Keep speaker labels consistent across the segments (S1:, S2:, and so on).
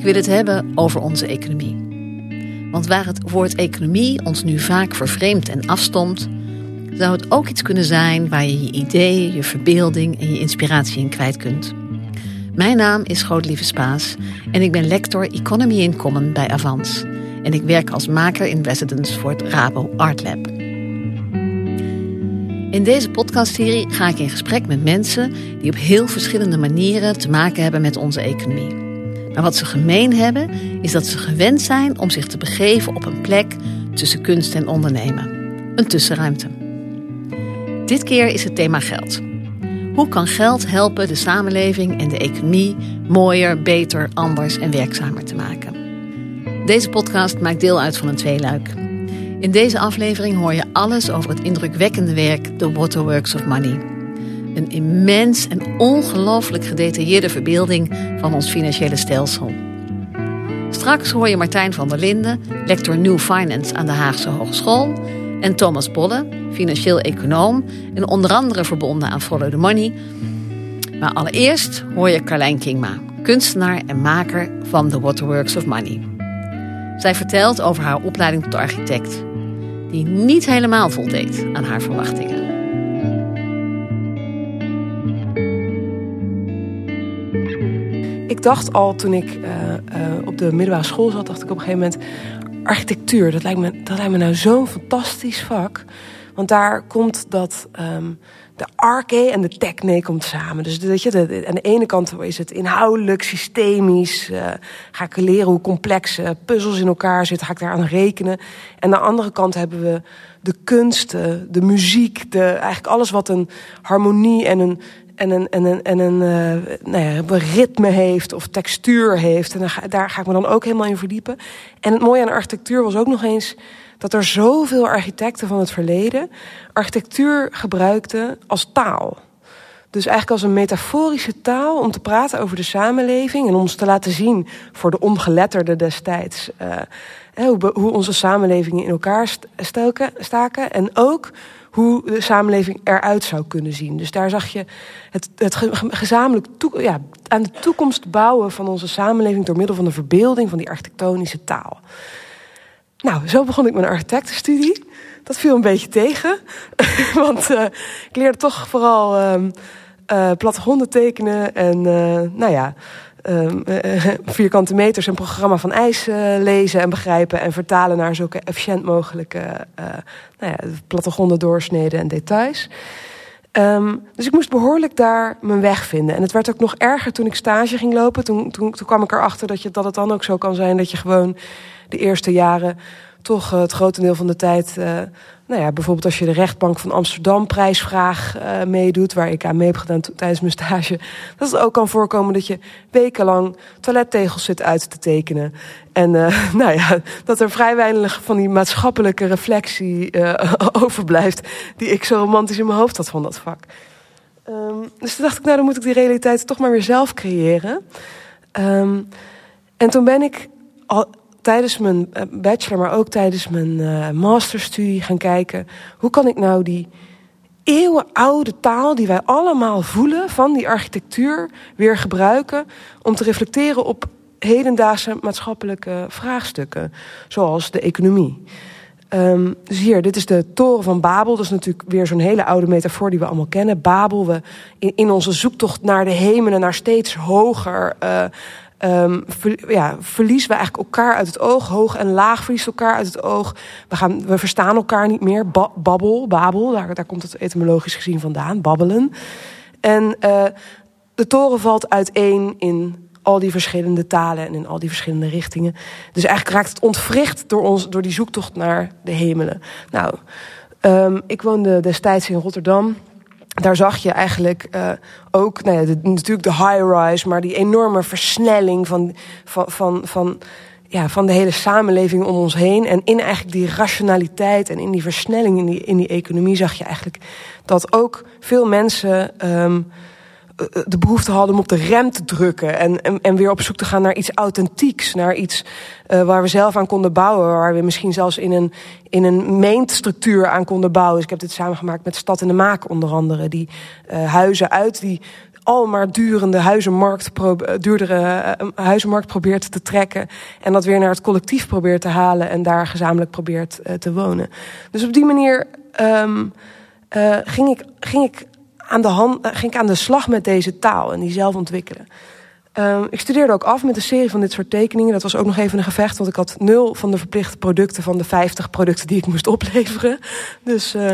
S1: Ik wil het hebben over onze economie. Want waar het woord economie ons nu vaak vervreemdt en afstomt, zou het ook iets kunnen zijn waar je je ideeën, je verbeelding en je inspiratie in kwijt kunt. Mijn naam is Grootlieve Spaas en ik ben lector Economy in Common bij Avans. En ik werk als maker in residence voor het Rabo Art Lab. In deze podcastserie ga ik in gesprek met mensen die op heel verschillende manieren te maken hebben met onze economie. Maar wat ze gemeen hebben, is dat ze gewend zijn om zich te begeven op een plek tussen kunst en ondernemen. Een tussenruimte. Dit keer is het thema geld. Hoe kan geld helpen de samenleving en de economie mooier, beter, anders en werkzamer te maken? Deze podcast maakt deel uit van een tweeluik. In deze aflevering hoor je alles over het indrukwekkende werk The Waterworks of Money. Een immens en ongelooflijk gedetailleerde verbeelding van ons financiële stelsel. Straks hoor je Martijn van der Linden, lector New Finance aan de Haagse Hogeschool, en Thomas Bolle, financieel econoom en onder andere verbonden aan Follow the Money. Maar allereerst hoor je Carlijn Kingma, kunstenaar en maker van The Waterworks of Money. Zij vertelt over haar opleiding tot architect, die niet helemaal voldeed aan haar verwachtingen.
S2: Ik dacht al toen ik uh, uh, op de middelbare school zat, dacht ik op een gegeven moment... architectuur, dat lijkt me, dat lijkt me nou zo'n fantastisch vak. Want daar komt dat... Um, de arche en de techne komt samen. Dus weet je, aan de ene kant is het inhoudelijk, systemisch. Uh, ga ik leren hoe complexe puzzels in elkaar zitten. Ga ik daar aan rekenen. En aan de andere kant hebben we de kunsten, de muziek. De, eigenlijk alles wat een harmonie en een, en een, en een, en een, uh, nou ja, ritme heeft of textuur heeft. En daar, ga ik me dan ook helemaal in verdiepen. En het mooie aan architectuur was ook nog eens dat er zoveel architecten van het verleden architectuur gebruikten als taal. Dus eigenlijk als een metaforische taal om te praten over de samenleving en ons te laten zien voor de ongeletterden destijds uh, hoe, hoe onze samenlevingen in elkaar staken en ook hoe de samenleving eruit zou kunnen zien. Dus daar zag je het, het gezamenlijk ja, aan de toekomst bouwen van onze samenleving door middel van de verbeelding van die architectonische taal. Nou, zo begon ik mijn architectenstudie. Dat viel een beetje tegen, want uh, ik leerde toch vooral uh, uh, plattegronden tekenen en uh, nou ja, vierkante meters en programma van ijs lezen en begrijpen en vertalen naar zulke efficiënt mogelijke nou ja, plattegronden doorsneden en details. Um, dus ik moest behoorlijk daar mijn weg vinden. En het werd ook nog erger toen ik stage ging lopen. Toen, toen, toen kwam ik erachter dat, je, dat het dan ook zo kan zijn dat je gewoon de eerste jaren toch uh, het grotendeel van de tijd... Uh, nou ja, bijvoorbeeld als je de rechtbank van Amsterdam prijsvraag uh, meedoet... waar ik aan mee heb gedaan tijdens mijn stage... dat het ook kan voorkomen dat je wekenlang toilettegels zit uit te tekenen. En nou ja, dat er vrij weinig van die maatschappelijke reflectie overblijft... die ik zo romantisch in mijn hoofd had van dat vak. Um, dus toen dacht ik, nou dan moet ik die realiteit toch maar weer zelf creëren. Um, en toen ben ik al tijdens mijn eh, bachelor, maar ook tijdens mijn uh, masterstudie gaan kijken... hoe kan ik nou die eeuwenoude taal die wij allemaal voelen van die architectuur weer gebruiken... om te reflecteren op hedendaagse maatschappelijke vraagstukken, zoals de economie. Um, dus hier, dit is de toren van Babel. Dat is natuurlijk weer zo'n hele oude metafoor die we allemaal kennen. Babel, we in, onze zoektocht naar de hemelen, naar steeds hoger... Uh, um, ja, verliezen we eigenlijk elkaar uit het oog. Hoog en laag verliezen elkaar uit het oog. We, gaan, we verstaan elkaar niet meer. Ba babbel, babel, daar, komt het etymologisch gezien vandaan. Babbelen. En uh, de toren valt uiteen in al die verschillende talen en in al die verschillende richtingen. Dus eigenlijk raakt het ontwricht door, ons, door die zoektocht naar de hemelen. Nou, um, ik woonde destijds in Rotterdam daar zag je eigenlijk uh, ook, nou natuurlijk de high-rise, maar die enorme versnelling van, van, van, van, ja, van de hele samenleving om ons heen. En in eigenlijk die rationaliteit en in die versnelling in die, in die economie zag je eigenlijk dat ook veel mensen. Um, de behoefte hadden om op de rem te drukken. En, en, en weer op zoek te gaan naar iets authentieks. Naar iets uh, waar we zelf aan konden bouwen. Waar we misschien zelfs in een, in een meentstructuur aan konden bouwen. Dus ik heb dit samengemaakt met Stad in de Maak onder andere. Die uh, huizen uit die al maar durende huizenmarkt, duurdere huizenmarkt probeert te trekken. En dat weer naar het collectief probeert te halen en daar gezamenlijk probeert te wonen. Dus op die manier um, ging, ik, ging, ik aan de hand, ging ik aan de slag met deze taal en die zelf ontwikkelen. Uh, ik studeerde ook af met een serie van dit soort tekeningen. Dat was ook nog even een gevecht, want ik had nul van de verplichte producten van de 50 producten die ik moest opleveren. Dus uh,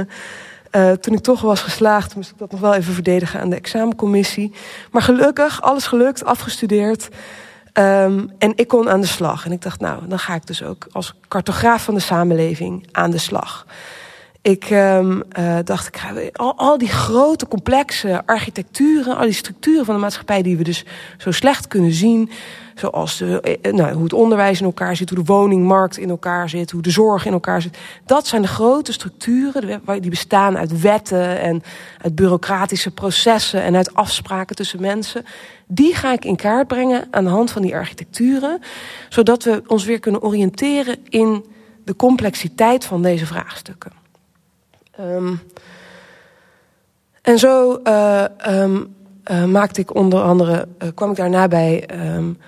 S2: uh, toen ik toch was geslaagd, moest ik dat nog wel even verdedigen aan de examencommissie. Maar gelukkig, alles gelukt, afgestudeerd. Um, en ik kon aan de slag. En ik dacht, nou, dan ga ik dus ook als cartograaf van de samenleving aan de slag. Ik um, uh, dacht, ik ga al, die grote, complexe architecturen, al die structuren van de maatschappij die we dus zo slecht kunnen zien. Zoals eh, nou, hoe het onderwijs in elkaar zit, hoe de woningmarkt in elkaar zit, hoe de zorg in elkaar zit. Dat zijn de grote structuren die bestaan uit wetten en uit bureaucratische processen en uit afspraken tussen mensen. Die ga ik in kaart brengen aan de hand van die architecturen, zodat we ons weer kunnen oriënteren in de complexiteit van deze vraagstukken. Um, en zo uh, um, uh, maakte ik onder andere, uh, kwam ik daarna bij um,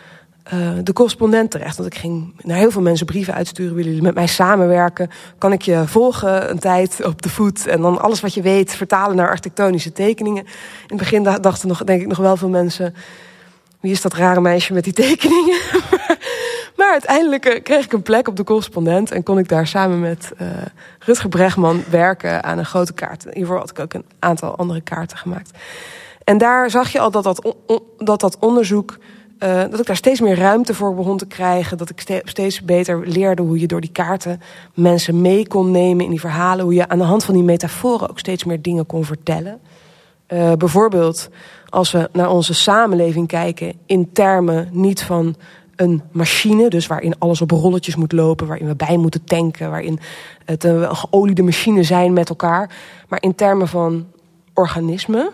S2: de correspondent terecht. Want ik ging naar heel veel mensen brieven uitsturen. Willen jullie met mij samenwerken? Kan ik je volgen een tijd op de voet? En dan alles wat je weet vertalen naar architectonische tekeningen. In het begin dachten nog, denk ik nog wel veel mensen... Wie is dat rare meisje met die tekeningen? Maar uiteindelijk eh, kreeg ik een plek op de correspondent en kon ik daar samen met uh, Rutger Bregman werken aan een grote kaart. Hiervoor had ik ook een aantal andere kaarten gemaakt. En daar zag je al dat dat, dat, dat onderzoek, uh, dat ik daar steeds meer ruimte voor begon te krijgen. Dat ik steeds beter leerde hoe je door die kaarten mensen mee kon nemen in die verhalen. Hoe je aan de hand van die metaforen ook steeds meer dingen kon vertellen. Bijvoorbeeld als we naar onze samenleving kijken in termen niet van een machine, dus waarin alles op rolletjes moet lopen, waarin we bij moeten tanken, waarin het een geoliede machine zijn met elkaar, maar in termen van organismen.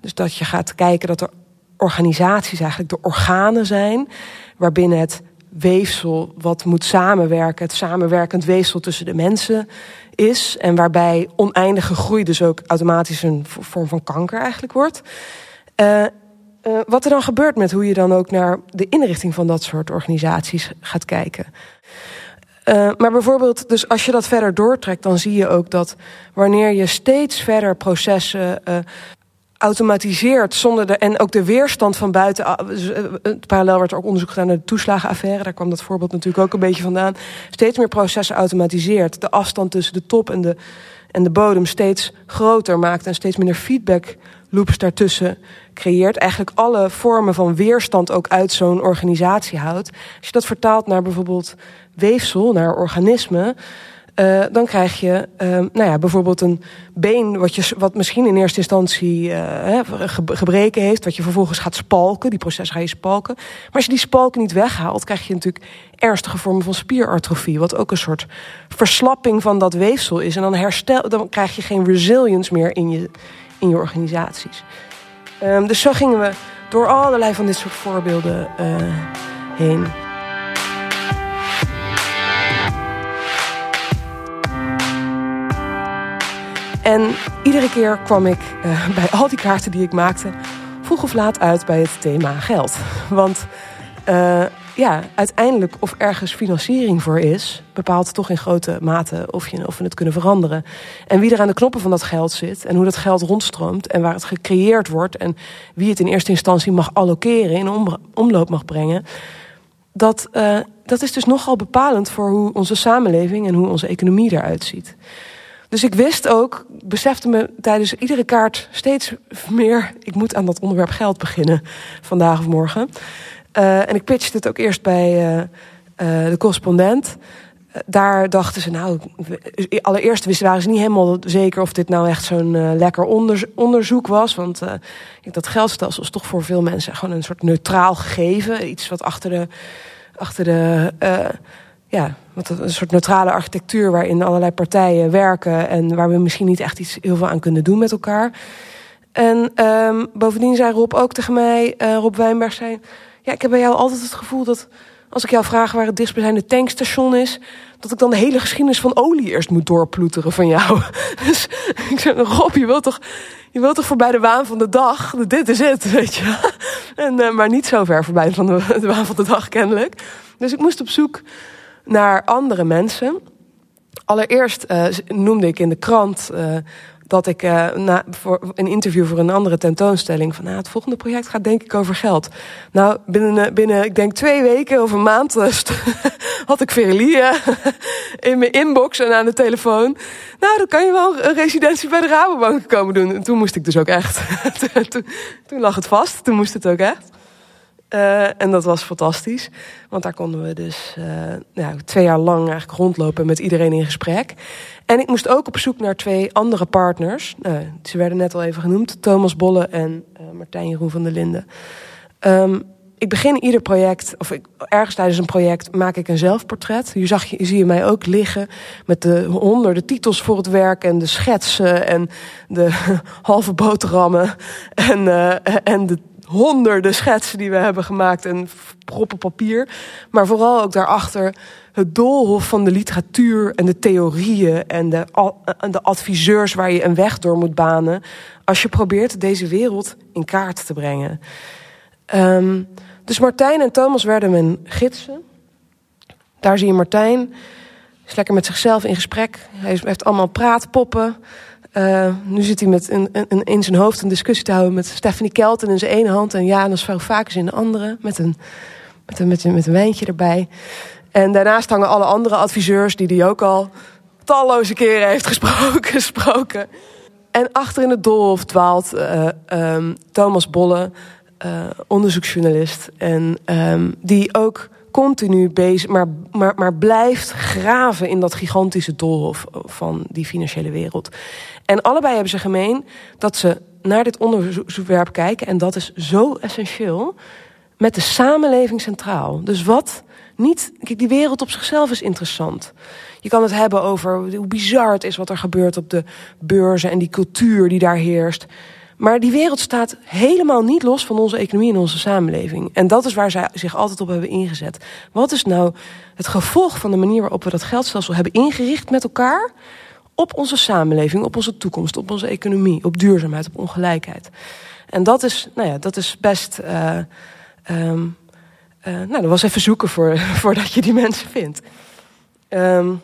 S2: Dus dat je gaat kijken dat er organisaties eigenlijk de organen zijn, waarbinnen het weefsel wat moet samenwerken, het samenwerkend weefsel tussen de mensen is. En waarbij oneindige groei dus ook automatisch een vorm van kanker eigenlijk wordt. Uh, uh, wat er dan gebeurt met hoe je dan ook naar de inrichting van dat soort organisaties gaat kijken. Uh, maar bijvoorbeeld, dus als je dat verder doortrekt, dan zie je ook dat wanneer je steeds verder processen uh, automatiseert zonder de, en ook de weerstand van buiten. parallel werd er ook onderzoek gedaan naar de toeslagenaffaire. Daar kwam dat voorbeeld natuurlijk ook een beetje vandaan. Steeds meer processen automatiseert. De afstand tussen de top en de, en de bodem steeds groter maakt en steeds minder feedback loops daartussen creëert. Eigenlijk alle vormen van weerstand ook uit zo'n organisatie houdt. Als je dat vertaalt naar bijvoorbeeld weefsel, naar organismen. Uh, dan krijg je uh, nou ja, bijvoorbeeld een been wat, je, wat misschien in eerste instantie uh, gebreken heeft, wat je vervolgens gaat spalken. Die proces ga je spalken. Maar als je die spalken niet weghaalt, krijg je natuurlijk ernstige vormen van spierartrofie. Wat ook een soort verslapping van dat weefsel is. En dan, herstel, dan krijg je geen resilience meer in je, in je organisaties. Um, dus zo gingen we door allerlei van dit soort voorbeelden uh, heen. En iedere keer kwam ik uh, bij al die kaarten die ik maakte, vroeg of laat uit bij het thema geld. Want uh, ja, uiteindelijk of ergens financiering voor is, bepaalt toch in grote mate of, je, of we het kunnen veranderen. En wie er aan de knoppen van dat geld zit en hoe dat geld rondstroomt en waar het gecreëerd wordt en wie het in eerste instantie mag allokeren, in omloop mag brengen. Dat, uh, dat is dus nogal bepalend voor hoe onze samenleving en hoe onze economie eruit ziet. Dus ik wist ook, besefte me tijdens iedere kaart steeds meer, ik moet aan dat onderwerp geld beginnen vandaag of morgen. Uh, en ik pitchte het ook eerst bij uh, uh, de correspondent. daar dachten ze, nou, allereerst wisten, waren ze niet helemaal zeker of dit nou echt zo'n lekker onderzoek was. Want dat geldstelsel is toch voor veel mensen gewoon een soort neutraal gegeven. Iets wat achter de, achter de ja, wat een soort neutrale architectuur waarin allerlei partijen werken en waar we misschien niet echt iets heel veel aan kunnen doen met elkaar. En um, bovendien zei Rob ook tegen mij, Rob Wijnberg zei ja, ik heb bij jou altijd het gevoel dat als ik jou vraag waar het dichtstbijzijnde tankstation is, dat ik dan de hele geschiedenis van olie eerst moet doorploeteren van jou. Dus ik zeg, Rob, je wilt toch, je wilt toch voorbij de waan van de dag? Dit is het, weet je. En, uh, maar niet zo ver voorbij van de, de waan van de dag, kennelijk. Dus ik moest op zoek naar andere mensen. Allereerst uh, noemde ik in de krant uh, dat ik uh, na, voor een interview voor een andere tentoonstelling van nou, het volgende project gaat denk ik over geld. Nou, binnen, binnen ik denk twee weken of een maand had ik Verlie in mijn inbox en aan de telefoon. Nou, dan kan je wel een residentie bij de Rabobank komen doen. En toen moest ik dus ook echt. toen, toen lag het vast, toen moest het ook echt. Uh, en dat was fantastisch. Want daar konden we dus uh, ja, twee jaar lang eigenlijk rondlopen met iedereen in gesprek. En ik moest ook op zoek naar twee andere partners. Uh, ze werden net al even genoemd. Thomas Bolle en Martijn Jeroen van der Linden. Um, ik begin ieder project, of ik, ergens tijdens een project, maak ik een zelfportret. Hier zag je, zie je mij ook liggen met de honderden titels voor het werk en de schetsen en de halve boterhammen en, en de honderden schetsen die we hebben gemaakt en proppen papier. Maar vooral ook daarachter het doolhof van de literatuur en de theorieën en de, de adviseurs waar je een weg door moet banen. Als je probeert deze wereld in kaart te brengen. Um, dus Martijn en Thomas werden mijn gidsen. Daar zie je Martijn. Is lekker met zichzelf in gesprek. Hij heeft allemaal praatpoppen. Uh, nu zit hij met in, in, in, zijn hoofd een discussie te houden met Stephanie Kelten in zijn ene hand en Janus Varoufakis in de andere. Met een, met, een, met, een, met een wijntje erbij. En daarnaast hangen alle andere adviseurs die hij ook al talloze keren heeft gesproken. gesproken. En achter in het doolhof dwaalt uh, um, Thomas Bolle, uh, onderzoeksjournalist. En um, die ook continu bezig, maar, maar, maar blijft graven in dat gigantische doolhof van die financiële wereld. En allebei hebben ze gemeen dat ze naar dit onderwerp kijken, en dat is zo essentieel, met de samenleving centraal. Dus wat niet, kijk, die wereld op zichzelf is interessant. Je kan het hebben over hoe bizar het is wat er gebeurt op de beurzen en die cultuur die daar heerst. Maar die wereld staat helemaal niet los van onze economie en onze samenleving. En dat is waar zij zich altijd op hebben ingezet. Wat is nou het gevolg van de manier waarop we dat geldstelsel hebben ingericht met elkaar? Op onze samenleving, op onze toekomst, op onze economie, op duurzaamheid, op ongelijkheid. En dat is, nou ja, dat is best. Uh, um, uh, nou, dat was even zoeken voor, voordat je die mensen vindt. Um,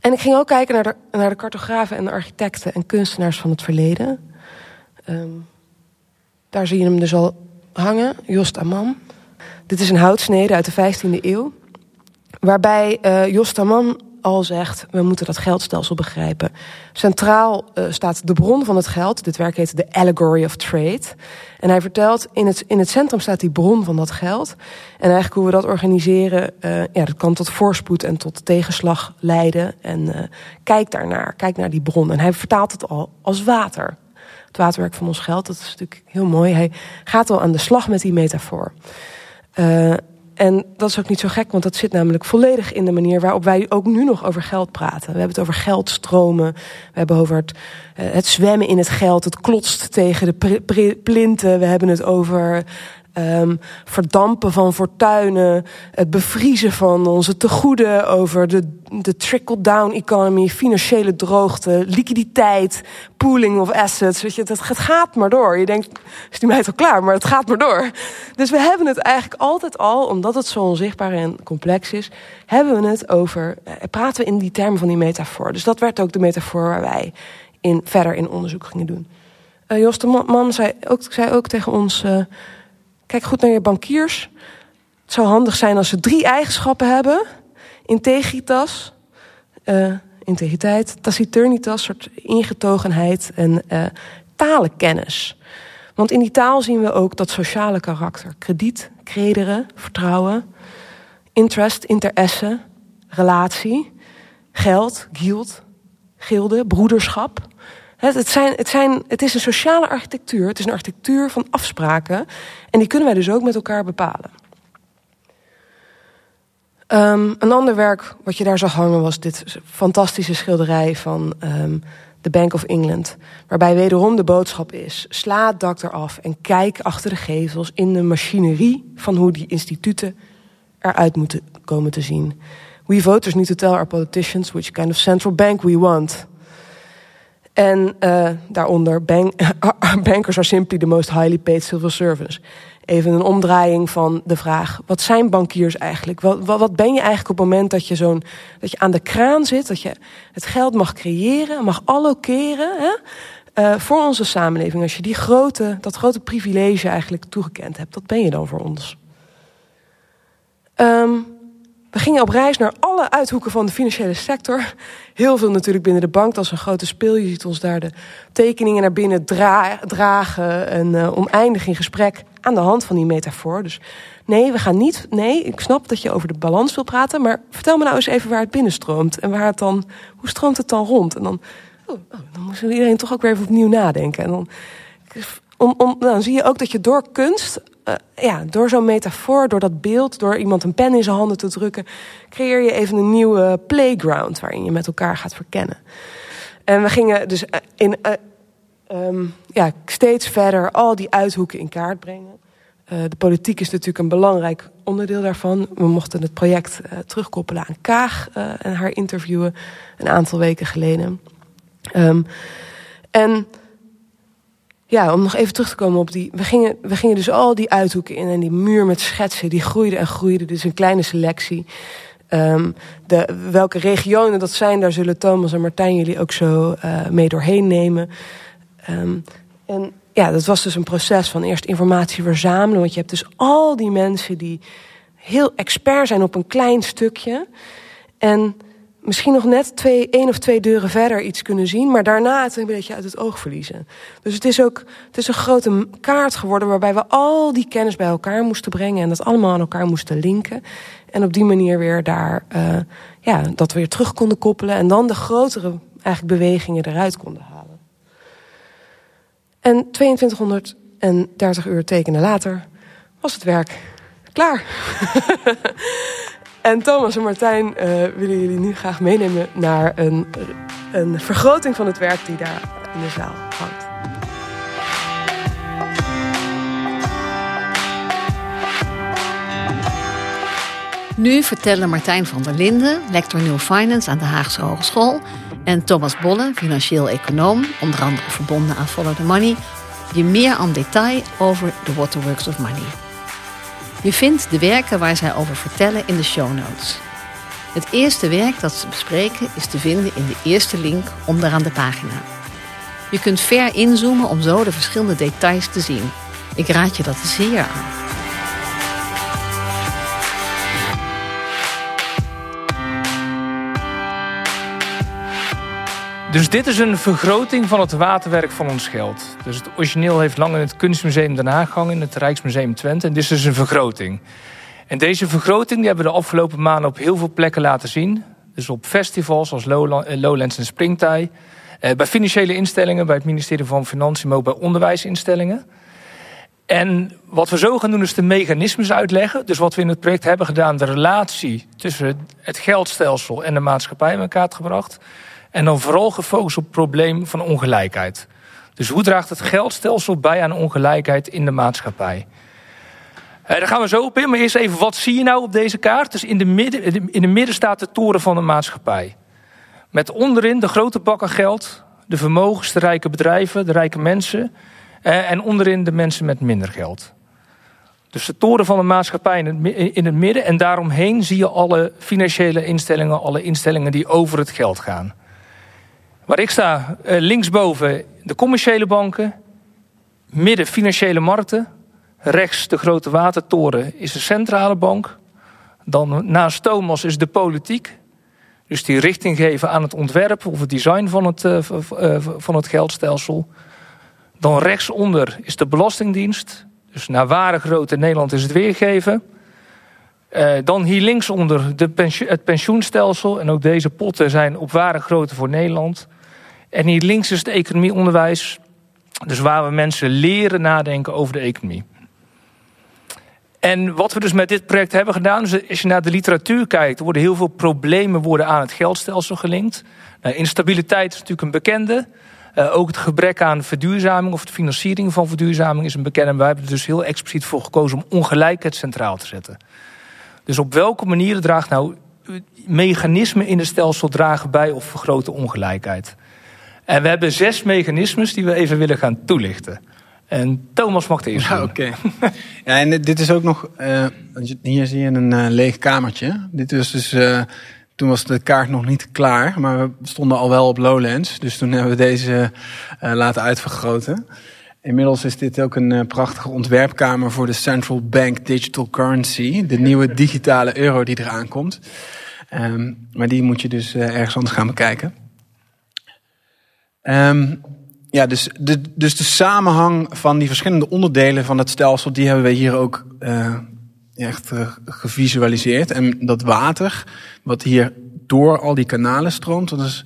S2: en ik ging ook kijken naar de, naar de cartografen en de architecten en kunstenaars van het verleden. Um, daar zie je hem dus al hangen, Jost Amman. Dit is een houtsnede uit de 15e eeuw. Waarbij uh, Jost Amman al zegt, we moeten dat geldstelsel begrijpen. Centraal uh, staat de bron van het geld. Dit werk heet de Allegory of Trade. En hij vertelt, in het, in het centrum staat die bron van dat geld. En eigenlijk hoe we dat organiseren, uh, ja, dat kan tot voorspoed en tot tegenslag leiden. En uh, kijk daarnaar, kijk naar die bron. En hij vertaalt het al als water waterwerk van ons geld. Dat is natuurlijk heel mooi. Hij gaat al aan de slag met die metafoor. Uh, en dat is ook niet zo gek, want dat zit namelijk volledig in de manier waarop wij ook nu nog over geld praten. We hebben het over geldstromen, we hebben over het, uh, het zwemmen in het geld, het klotst tegen de plinten, we hebben het over Um, verdampen van fortuinen, het bevriezen van onze tegoeden over de, de trickle-down economy, financiële droogte, liquiditeit, pooling of assets. Weet je, het, het gaat maar door. Je denkt, is die meid al klaar, maar het gaat maar door. Dus we hebben het eigenlijk altijd al, omdat het zo onzichtbaar en complex is, hebben we het over, eh, praten we in die termen van die metafoor. Dus dat werd ook de metafoor waar wij in, verder in onderzoek gingen doen. Uh, Jos de Man zei ook, zei ook tegen ons. Uh, Kijk goed naar je bankiers. Het zou handig zijn als ze drie eigenschappen hebben: integritas, uh, integriteit, taciturnitas, soort ingetogenheid en uh, talenkennis. Want in die taal zien we ook dat sociale karakter: krediet, credere, vertrouwen, interest, interesse, relatie, geld, guild, gilde, broederschap. Het, zijn, het, zijn, het is een sociale architectuur. Het is een architectuur van afspraken. En die kunnen wij dus ook met elkaar bepalen. Um, een ander werk wat je daar zag hangen was dit fantastische schilderij van um, The Bank of England. Waarbij wederom de boodschap is: sla het dak eraf en kijk achter de gevels in de machinerie van hoe die instituten eruit moeten komen te zien. We voters need to tell our politicians which kind of central bank we want. En uh, daaronder, bank, bankers are simply the most highly paid civil servants. Even een omdraaiing van de vraag: wat zijn bankiers eigenlijk? Wat, wat, ben je eigenlijk op het moment dat je, zo'n, dat je aan de kraan zit, dat je het geld mag creëren, mag allokeren hè? Uh, voor onze samenleving? Als je die grote, dat grote privilege eigenlijk toegekend hebt, wat ben je dan voor ons? Um, we gingen op reis naar alle uithoeken van de financiële sector. Heel veel natuurlijk binnen de bank. Dat is een grote speel. Je ziet ons daar de tekeningen naar binnen dragen. En uh, oneindig in gesprek aan de hand van die metafoor. Dus nee, we gaan niet... Nee, ik snap dat je over de balans wil praten. Maar vertel me nou eens even waar het binnenstroomt. En waar het dan... Hoe stroomt het dan rond? En dan... Oh, oh dan moet iedereen toch ook weer even opnieuw nadenken. En dan... Om, om, dan zie je ook dat je door kunst uh, ja, door zo'n metafoor, door dat beeld, door iemand een pen in zijn handen te drukken, creëer je even een nieuwe playground waarin je met elkaar gaat verkennen. En we gingen dus uh, in, uh, um, ja, steeds verder al die uithoeken in kaart brengen. de politiek is natuurlijk een belangrijk onderdeel daarvan. We mochten het project terugkoppelen aan Kaag en haar interviewen een aantal weken geleden. Um, en ja, om nog even terug te komen op die. We gingen, we gingen dus al die uithoeken in en die muur met schetsen, die groeide en groeide. Dus een kleine selectie. Um, de, welke regionen dat zijn, daar zullen Thomas en Martijn jullie ook zo uh, mee doorheen nemen. Um, en ja, dat was dus een proces van eerst informatie verzamelen. Want je hebt dus al die mensen die heel expert zijn op een klein stukje. En misschien nog net twee, één of twee deuren verder iets kunnen zien, maar daarna het een beetje uit het oog verliezen. Dus het is ook het is een grote kaart geworden waarbij we al die kennis bij elkaar moesten brengen en dat allemaal aan elkaar moesten linken. En op die manier weer daar, uh, ja, dat weer terug konden koppelen en dan de grotere eigenlijk bewegingen eruit konden halen. En 2230 uur tekenen later was het werk klaar. En Thomas en Martijn uh, willen jullie nu graag meenemen naar een, een vergroting van het werk die daar in de zaal hangt.
S1: Nu vertellen Martijn van der Linden, lector New Finance aan de Haagse Hogeschool, en Thomas Bolle, financieel econoom, onder andere verbonden aan Follow the Money, je meer aan detail over de Waterworks of Money. Je vindt de werken waar zij over vertellen in de show notes. Het eerste werk dat ze bespreken is te vinden in de eerste link onderaan de pagina. Je kunt ver inzoomen om zo de verschillende details te zien. Ik raad je dat zeer aan.
S3: Dus dit is een vergroting van het waterwerk van ons geld. Dus het origineel heeft lang in het Kunstmuseum Den Haag in het Rijksmuseum Twente. En dit is dus een vergroting. En deze vergroting die hebben we de afgelopen maanden op heel veel plekken laten zien. Dus op festivals als eh, Lowlands en Springtij. Eh, bij financiële instellingen, bij het ministerie van Financiën, maar ook bij onderwijsinstellingen. En wat we zo gaan doen is de mechanismes uitleggen. Dus wat we in het project hebben gedaan, de relatie tussen het geldstelsel en de maatschappij in elkaar gebracht. En dan vooral gefocust op het probleem van ongelijkheid. Dus hoe draagt het geldstelsel bij aan ongelijkheid in de maatschappij? Eh, daar gaan we zo op in, maar eerst even wat zie je nou op deze kaart? Dus in de midden, in de midden staat de toren van de maatschappij. Met onderin de grote bakken geld, de vermogens, de rijke bedrijven, de rijke mensen. Eh, en onderin de mensen met minder geld. Dus de toren van de maatschappij in het, in het midden. En daaromheen zie je alle financiële instellingen, alle instellingen die over het geld gaan. Waar ik sta, eh, linksboven de commerciële banken, midden financiële markten, rechts de grote watertoren is de centrale bank. Dan naast Thomas is de politiek, dus die richting geven aan het ontwerp of het design van het, uh, van het geldstelsel. Dan rechtsonder is de Belastingdienst, dus naar ware grootte Nederland is het weergeven. Dan hier linksonder de het pensioenstelsel. En ook deze potten zijn op ware grootte voor Nederland. En hier links is het economieonderwijs. Dus waar we mensen leren nadenken over de economie. En wat we dus met dit project hebben gedaan, is als je naar de literatuur kijkt, worden heel veel problemen worden aan het geldstelsel gelinkt. Nou, instabiliteit is natuurlijk een bekende. Uh, ook het gebrek aan verduurzaming of de financiering van verduurzaming is een bekende. Wij hebben er dus heel expliciet voor gekozen om ongelijkheid centraal te zetten. Dus op welke manier draagt nou mechanismen in het stelsel dragen bij of vergroten ongelijkheid? En we hebben zes mechanismes die we even willen gaan toelichten. En Thomas mag de eerste.
S4: Ja, oké. ja, en dit is ook nog. Uh, hier zie je een uh, leeg kamertje. Dit is dus. Uh, toen was de kaart nog niet klaar, maar we stonden al wel op Lowlands. Dus toen hebben we deze laten uitvergroten. Inmiddels is dit ook een prachtige ontwerpkamer voor de Central Bank Digital Currency. De nieuwe digitale euro die eraan komt. Um, maar die moet je dus ergens anders gaan bekijken. Um, ja, dus de, dus de samenhang van die verschillende onderdelen van het stelsel, die hebben we hier ook uh, echt uh, gevisualiseerd. En dat water, wat hier door al die kanalen stroomt, dat is,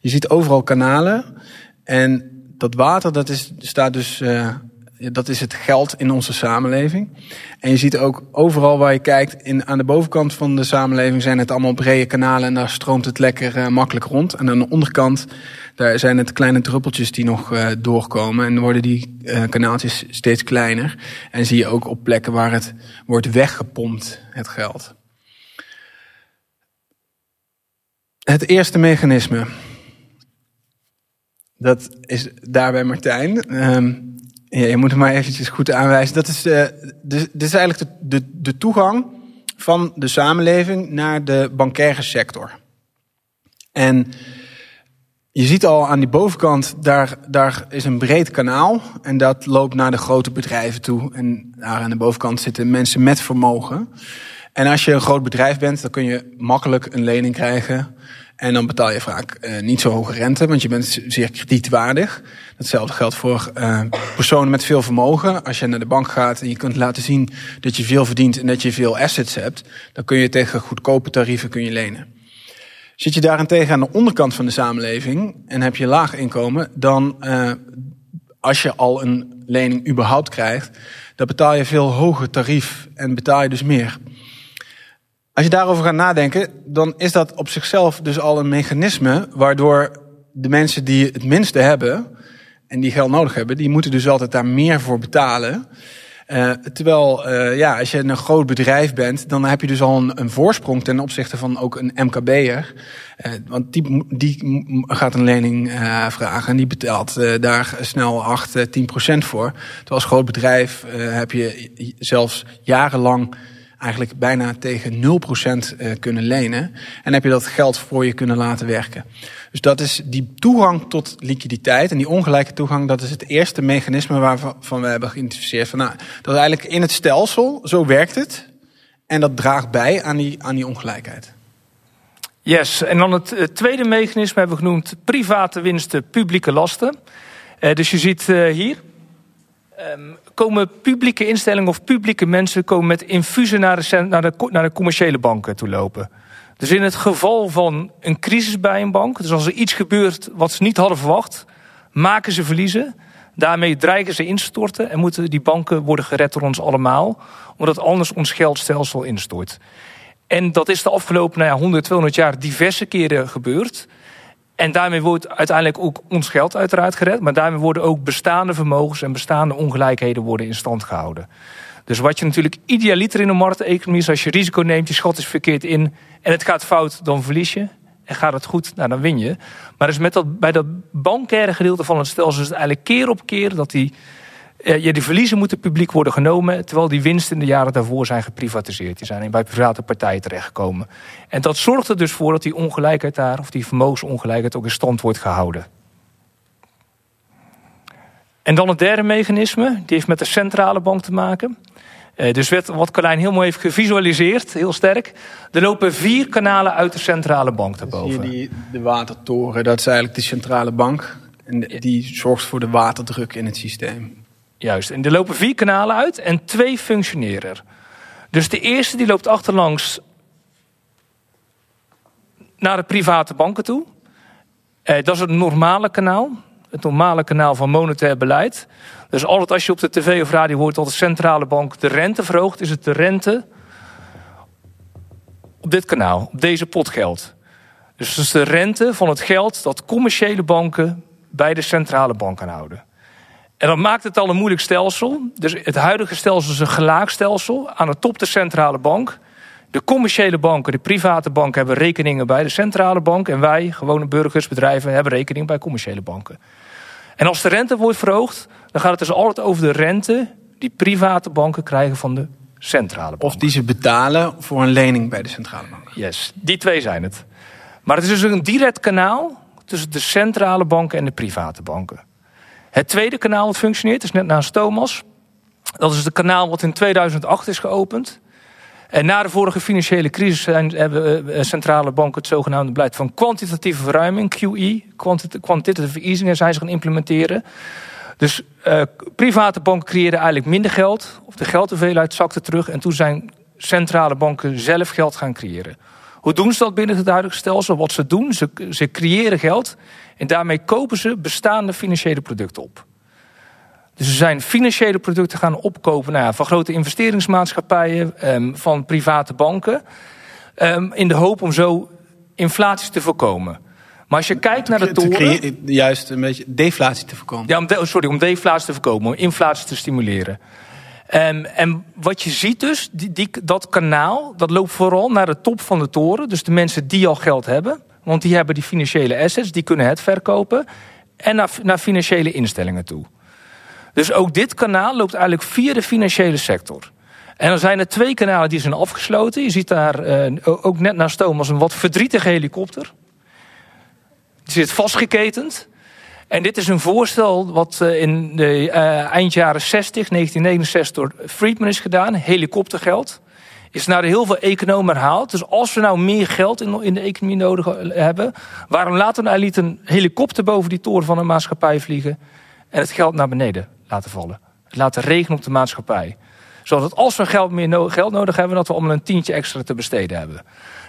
S4: je ziet overal kanalen. En dat water, dat is, staat dus, uh, dat is het geld in onze samenleving. En je ziet ook overal waar je kijkt, in, aan de bovenkant van de samenleving zijn het allemaal brede kanalen en daar stroomt het lekker makkelijk rond. En aan de onderkant daar zijn het kleine druppeltjes die nog uh, doorkomen. En worden die uh, kanaaltjes steeds kleiner. En zie je ook op plekken waar het wordt weggepompt, het geld. Het eerste mechanisme. Dat is daar bij Martijn. Um, ja, je moet het maar eventjes goed aanwijzen. Dat is, uh, dit is eigenlijk de, de, de toegang van de samenleving naar de bankaire sector. En je ziet al aan die bovenkant, daar, daar is een breed kanaal. En dat loopt naar de grote bedrijven toe. En daar aan de bovenkant zitten mensen met vermogen. En als je een groot bedrijf bent, dan kun je makkelijk een lening krijgen. En dan betaal je vaak uh, niet zo hoge rente, want je bent zeer kredietwaardig. Datzelfde geldt voor uh, personen met veel vermogen. Als je naar de bank gaat en je kunt laten zien dat je veel verdient en dat je veel assets hebt, dan kun je tegen goedkope tarieven kun je lenen. Zit je daarentegen aan de onderkant van de samenleving en heb je laag inkomen, dan uh, als je al een lening überhaupt krijgt, dan betaal je veel hoger tarief en betaal je dus meer. Als je daarover gaat nadenken, dan is dat op zichzelf dus al een mechanisme waardoor de mensen die het minste hebben en die geld nodig hebben, die moeten dus altijd daar meer voor betalen. Uh, terwijl, uh, ja, als je een groot bedrijf bent, dan heb je dus al een, een voorsprong ten opzichte van ook een MKB'er. Uh, want die, die gaat een lening vragen en die betaalt daar snel 8, 10 procent voor. Terwijl als groot bedrijf heb je zelfs jarenlang eigenlijk bijna tegen 0% kunnen lenen. En heb je dat geld voor je kunnen laten werken. Dus dat is die toegang tot liquiditeit en die ongelijke toegang, dat is het eerste mechanisme waarvan we hebben geïdentificeerd. Van, nou, dat eigenlijk in het stelsel, zo werkt het. En dat draagt bij aan die, aan die ongelijkheid.
S3: Yes, en dan het, tweede mechanisme hebben we genoemd private winsten, publieke lasten. Uh, dus je ziet uh, hier, um, komen publieke instellingen of publieke mensen komen met infusen naar de, naar de, naar de commerciële banken toe lopen. Dus in het geval van een crisis bij een bank, dus als er iets gebeurt wat ze niet hadden verwacht, maken ze verliezen. Daarmee dreigen ze instorten en moeten die banken worden gered door ons allemaal, omdat anders ons geldstelsel instort. En dat is de afgelopen nou ja, 100, 200 jaar diverse keren gebeurd. En daarmee wordt uiteindelijk ook ons geld uiteraard gered, maar daarmee worden ook bestaande vermogens en bestaande ongelijkheden worden in stand gehouden. Dus wat je natuurlijk idealiter in een markteconomie is, als je risico neemt, je schat is verkeerd in en het gaat fout, dan verlies je. En gaat het goed, nou, dan win je. Maar dus met dat, bij dat bankaire gedeelte van het stelsel is het eigenlijk keer op keer dat die, ja, die verliezen moeten publiek worden genomen, terwijl die winsten in de jaren daarvoor zijn geprivatiseerd. Die zijn bij private partijen terechtgekomen. En dat zorgt er dus voor dat die ongelijkheid daar, of die vermogensongelijkheid, ook in stand wordt gehouden. En dan het derde mechanisme, die heeft met de centrale bank te maken. Uh, dus wat Carlijn heel mooi heeft gevisualiseerd, heel sterk. Er lopen vier kanalen uit de centrale bank daarboven.
S4: Zie je die, de watertoren, dat is eigenlijk de centrale bank. En die zorgt voor de waterdruk in het systeem.
S3: Juist, en er lopen vier kanalen uit en twee functioneren er. Dus de eerste die loopt achterlangs naar de private banken toe. Uh, dat is het normale kanaal het normale kanaal van monetair beleid. Dus altijd als je op de tv of radio hoort dat de centrale bank de rente verhoogt, is het de rente op dit kanaal, op deze pot geld. Dus het is de rente van het geld dat commerciële banken bij de centrale bank aanhouden. En dat maakt het al een moeilijk stelsel. Dus het huidige stelsel is een gelaagstelsel. Aan de top de centrale bank. De commerciële banken, de private banken hebben rekeningen bij de centrale bank. En wij, gewone burgers, bedrijven, hebben rekening bij commerciële banken. En als de rente wordt verhoogd, dan gaat het dus altijd over de rente die private banken krijgen van de centrale bank.
S4: Of die ze betalen voor een lening bij de centrale bank.
S3: Yes, die twee zijn het. Maar het is dus een direct kanaal tussen de centrale banken en de private banken. Het tweede kanaal dat functioneert is net naast Thomas. Dat is het kanaal wat in 2008 is geopend. En na de vorige financiële crisis hebben eh, centrale banken het zogenaamde beleid van kwantitatieve verruiming, QE, quantitative easing, zijn ze gaan implementeren. Dus uh, private banken creëerden eigenlijk minder geld, of de geldhoeveelheid zakte terug. En toen zijn centrale banken zelf geld gaan creëren. Hoe doen ze dat binnen het huidige stelsel? Wat ze doen, ze, ze creëren geld en daarmee kopen ze bestaande financiële producten op. Dus ze zijn financiële producten gaan opkopen nou ja, van grote investeringsmaatschappijen, um, van private banken. Um, in de hoop om zo inflatie te voorkomen. Maar als je kijkt naar de toren...
S4: Juist een beetje deflatie te voorkomen.
S3: Ja, om de, sorry, om deflatie te voorkomen, om inflatie te stimuleren. Um, en wat je ziet dus, die, dat kanaal, dat loopt vooral naar de top van de toren. Dus de mensen die al geld hebben. Want die hebben die financiële assets, die kunnen het verkopen. En naar, naar financiële instellingen toe. Dus ook dit kanaal loopt eigenlijk via de financiële sector. En dan zijn er twee kanalen die zijn afgesloten. Je ziet daar uh, ook net naast Thomas een wat verdrietige helikopter. Die zit vastgeketend. En dit is een voorstel wat uh, in de uh, eind jaren 60, 1969 door Friedman is gedaan. Helikoptergeld. Is naar heel veel economen herhaald. Dus als we nou meer geld in, de economie nodig hebben, waarom laten we nou niet een helikopter boven die toren van een maatschappij vliegen en het geld naar beneden laten vallen? Het laten regenen op de maatschappij. Zodat als we geld meer geld nodig hebben, dat we om een tientje extra te besteden hebben.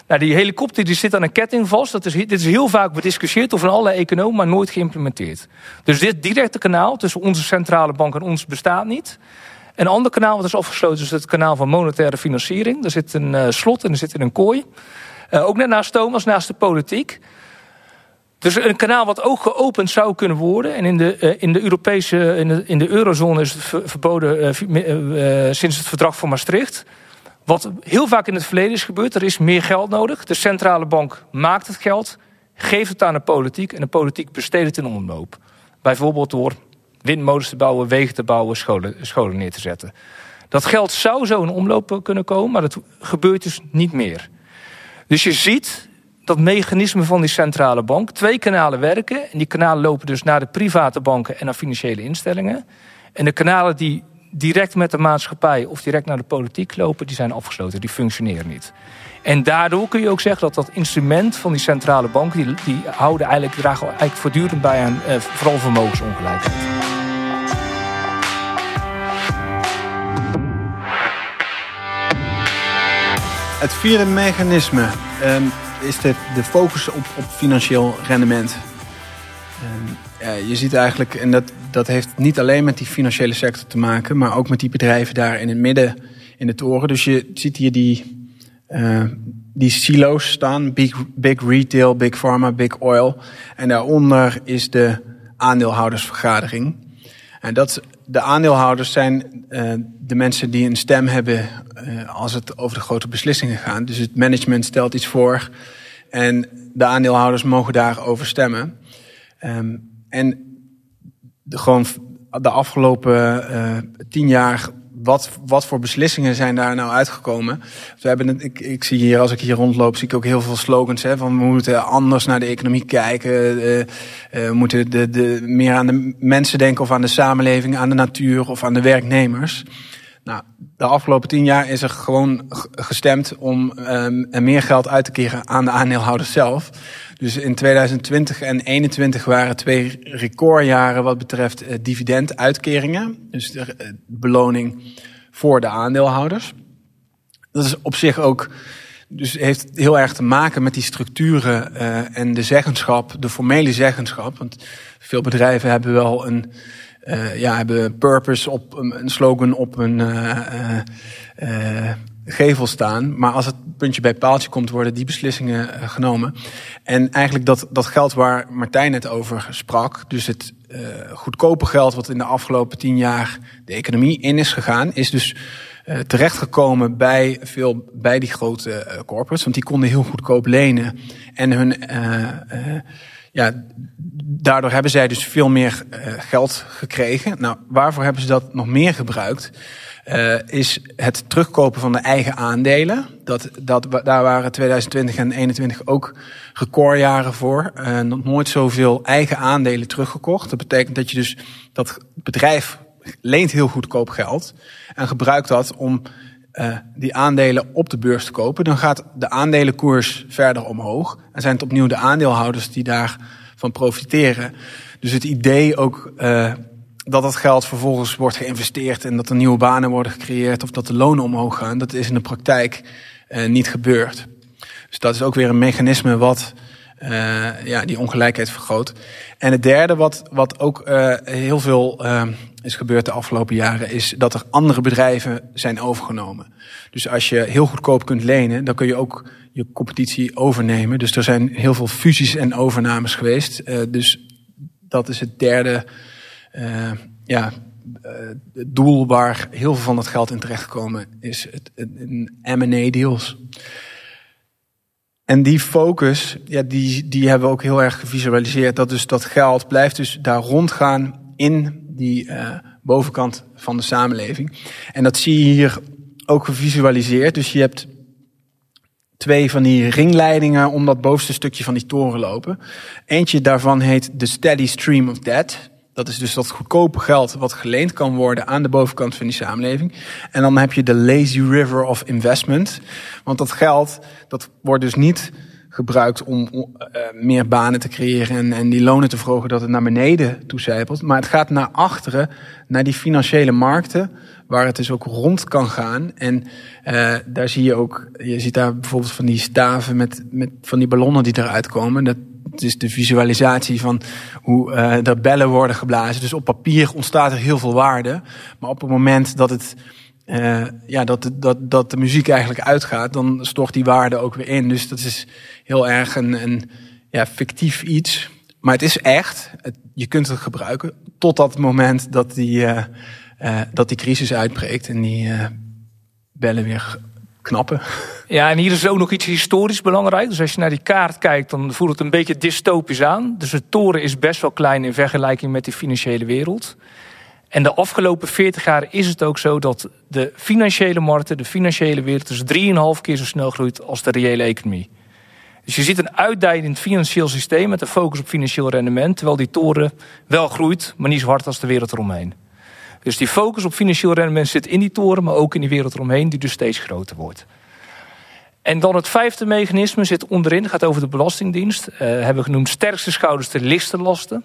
S3: Nou, die helikopter die zit aan een ketting vast. Dat is, dit is heel vaak bediscussieerd door alle economen, maar nooit geïmplementeerd. Dus dit directe kanaal tussen onze centrale bank en ons bestaat niet. Een ander kanaal wat is afgesloten is het kanaal van monetaire financiering. Daar zit een uh, slot en er zit een kooi. Uh, ook net naast Thomas, naast de politiek. Dus een kanaal wat ook geopend zou kunnen worden. En in de, uh, in de Europese, in de, in de eurozone is het verboden sinds het verdrag van Maastricht. Wat heel vaak in het verleden is gebeurd, er is meer geld nodig. De centrale bank maakt het geld, geeft het aan de politiek en de politiek besteedt het in omloop. Bijvoorbeeld door windmolens te bouwen, wegen te bouwen, scholen, scholen neer te zetten. Dat geld zou zo in omloop kunnen komen, maar dat gebeurt dus niet meer. Dus je ziet dat mechanisme van die centrale bank. Twee kanalen werken en die kanalen lopen dus naar de private banken en naar financiële instellingen. En de kanalen die direct met de maatschappij of direct naar de politiek lopen, die zijn afgesloten, die functioneren niet. En daardoor kun je ook zeggen dat dat instrument van die centrale banken, die, die houden eigenlijk, dragen eigenlijk voortdurend bij aan eh, vooral vermogensongelijkheid.
S4: Het vierde mechanisme um, is de, de focus op, op financieel rendement. Je ziet eigenlijk, en dat, dat heeft niet alleen met die financiële sector te maken, maar ook met die bedrijven daar in het midden in de toren. Dus je ziet hier die, uh, die silo's staan: big, big retail, big pharma, big oil. En daaronder is de aandeelhoudersvergadering. En dat, de aandeelhouders zijn uh, de mensen die een stem hebben uh, als het over de grote beslissingen gaat. Dus het management stelt iets voor en de aandeelhouders mogen daarover stemmen. Um, en de, gewoon de afgelopen uh, tien jaar, wat, wat voor beslissingen zijn daar nou uitgekomen? We hebben het, ik, ik zie hier, als ik hier rondloop, zie ik ook heel veel slogans. Hè, van we moeten anders naar de economie kijken. Uh, we moeten de, de, meer aan de mensen denken of aan de samenleving, aan de natuur of aan de werknemers. Nou, de afgelopen tien jaar is er gewoon gestemd om um, meer geld uit te keren aan de aandeelhouders zelf. Dus in 2020 en 2021 waren twee recordjaren wat betreft uh, dividenduitkeringen. Dus de uh, beloning voor de aandeelhouders. Dat is op zich ook, dus heeft heel erg te maken met die structuren uh, en de zeggenschap, de formele zeggenschap. Want veel bedrijven hebben wel een, ja, hebben purpose op een slogan op een gevel staan. Maar als het puntje bij paaltje komt, worden die beslissingen uh, genomen. En eigenlijk dat, dat geld waar Martijn het over sprak, dus het uh, goedkope geld wat in de afgelopen tien jaar de economie in is gegaan, is dus uh, terechtgekomen bij, veel, bij die grote uh, corporates. Want die konden heel goedkoop lenen. En hun, ja, daardoor hebben zij dus veel meer geld gekregen. Nou, waarvoor hebben ze dat nog meer gebruikt? is het terugkopen van de eigen aandelen. Dat, dat, daar waren 2020 en 2021 ook recordjaren voor. nog nooit zoveel eigen aandelen teruggekocht. Dat betekent dat je dus dat bedrijf leent heel goedkoop geld en gebruikt dat om uh, die aandelen op de beurs te kopen. Dan gaat de aandelenkoers verder omhoog en zijn het opnieuw de aandeelhouders die daarvan profiteren. Dus het idee ook uh, dat dat geld vervolgens wordt geïnvesteerd en dat er nieuwe banen worden gecreëerd of dat de lonen omhoog gaan, dat is in de praktijk uh, niet gebeurd. Dus dat is ook weer een mechanisme wat ja, die ongelijkheid vergroot. En het derde, wat, wat ook heel veel is gebeurd de afgelopen jaren, is dat er andere bedrijven zijn overgenomen. Dus als je heel goedkoop kunt lenen, dan kun je ook je competitie overnemen. Dus er zijn heel veel fusies en overnames geweest. dus dat is het derde ja, het doel waar heel veel van het geld in terechtgekomen is. Het, het, M&A deals. En die focus, ja, die, die hebben we ook heel erg gevisualiseerd. Dat dus dat geld blijft dus daar rondgaan in die uh, bovenkant van de samenleving. En dat zie je hier ook gevisualiseerd. Dus je hebt twee van die ringleidingen om dat bovenste stukje van die toren lopen. Eentje daarvan heet de Steady Stream of Debt. Dat is dus dat goedkope geld wat geleend kan worden aan de bovenkant van die samenleving. En dan heb je de lazy river of investment. Want dat geld, dat wordt dus niet gebruikt om uh, meer banen te creëren en, en die lonen te verhogen, dat het naar beneden toecijpelt. Maar het gaat naar achteren, naar die financiële markten, waar het dus ook rond kan gaan. En uh, daar zie je ook, je ziet daar bijvoorbeeld van die staven met, met van die ballonnen die eruit komen. Dat, is de visualisatie van hoe uh, er bellen worden geblazen. Dus op papier ontstaat er heel veel waarde. Maar op het moment dat, het, uh, ja, dat, dat, dat de muziek eigenlijk uitgaat, dan stort die waarde ook weer in. Dus dat is heel erg een, een ja, fictief iets. Maar het is echt. Je kunt het gebruiken tot dat moment dat die, uh, dat die crisis uitbreekt en die bellen weer knappen.
S3: Ja, en hier is ook nog iets historisch belangrijk. Dus als je naar die kaart kijkt, dan voelt het een beetje dystopisch aan. Dus de toren is best wel klein in vergelijking met de financiële wereld. En de afgelopen 40 jaar is het ook zo dat de financiële markten, de financiële wereld, dus 3,5 keer zo snel groeit als de reële economie. Dus je ziet een uitdijend financieel systeem met een focus op financieel rendement, terwijl die toren wel groeit, maar niet zo hard als de wereld eromheen. Dus die focus op financieel rendement zit in die toren, maar ook in die wereld eromheen, die dus steeds groter wordt. En dan het vijfde mechanisme zit onderin, gaat over de Belastingdienst. Uh, hebben we genoemd sterkste schouders, de lichtste lasten.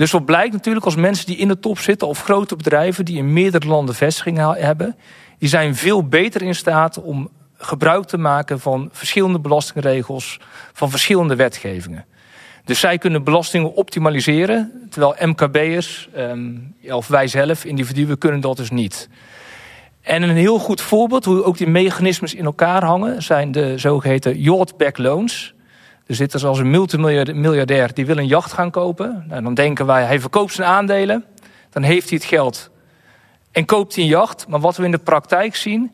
S3: Dus wat blijkt natuurlijk als mensen die in de top zitten, of grote bedrijven die in meerdere landen vestigingen hebben, die zijn veel beter in staat om gebruik te maken van verschillende belastingregels, van verschillende wetgevingen. Dus zij kunnen belastingen optimaliseren, terwijl MKB'ers, um, of wij zelf, individuen, kunnen dat dus niet. En een heel goed voorbeeld hoe ook die mechanismes in elkaar hangen, zijn de zogeheten yacht-back loans. Er zit dus als een multimiljardair die wil een jacht gaan kopen. Nou, dan denken wij, hij verkoopt zijn aandelen, dan heeft hij het geld en koopt hij een jacht. Maar wat we in de praktijk zien,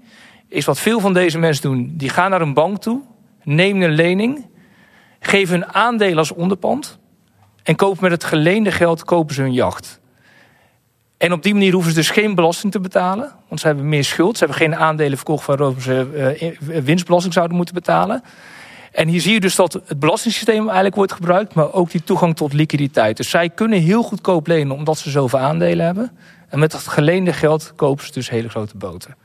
S3: is wat veel van deze mensen doen. Die gaan naar een bank toe, nemen een lening geven hun aandelen als onderpand en kopen met het geleende geld kopen ze een jacht. En op die manier hoeven ze dus geen belasting te betalen, want ze hebben meer schuld. Ze hebben geen aandelen verkocht waarover ze uh, winstbelasting zouden moeten betalen. En hier zie je dus dat het belastingssysteem eigenlijk wordt gebruikt, maar ook die toegang tot liquiditeit. Dus zij kunnen heel goedkoop lenen omdat ze zoveel aandelen hebben. En met dat geleende geld kopen ze dus hele grote boten.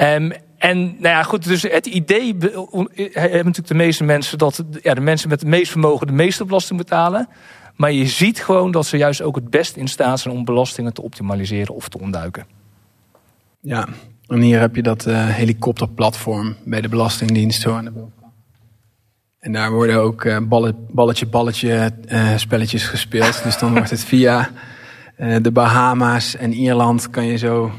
S3: Um, en nou ja, goed, dus het idee hebben natuurlijk de meeste mensen dat ja, de mensen met het meest vermogen de meeste belasting betalen. Maar je ziet gewoon dat ze juist ook het best in staat zijn om belastingen te optimaliseren of te ontduiken.
S4: Ja, en hier heb je dat uh, helikopterplatform bij de Belastingdienst bovenkant. En daar worden ook uh, balletje, balletje uh, spelletjes gespeeld. dus dan wordt het via de Bahama's en Ierland kan je zo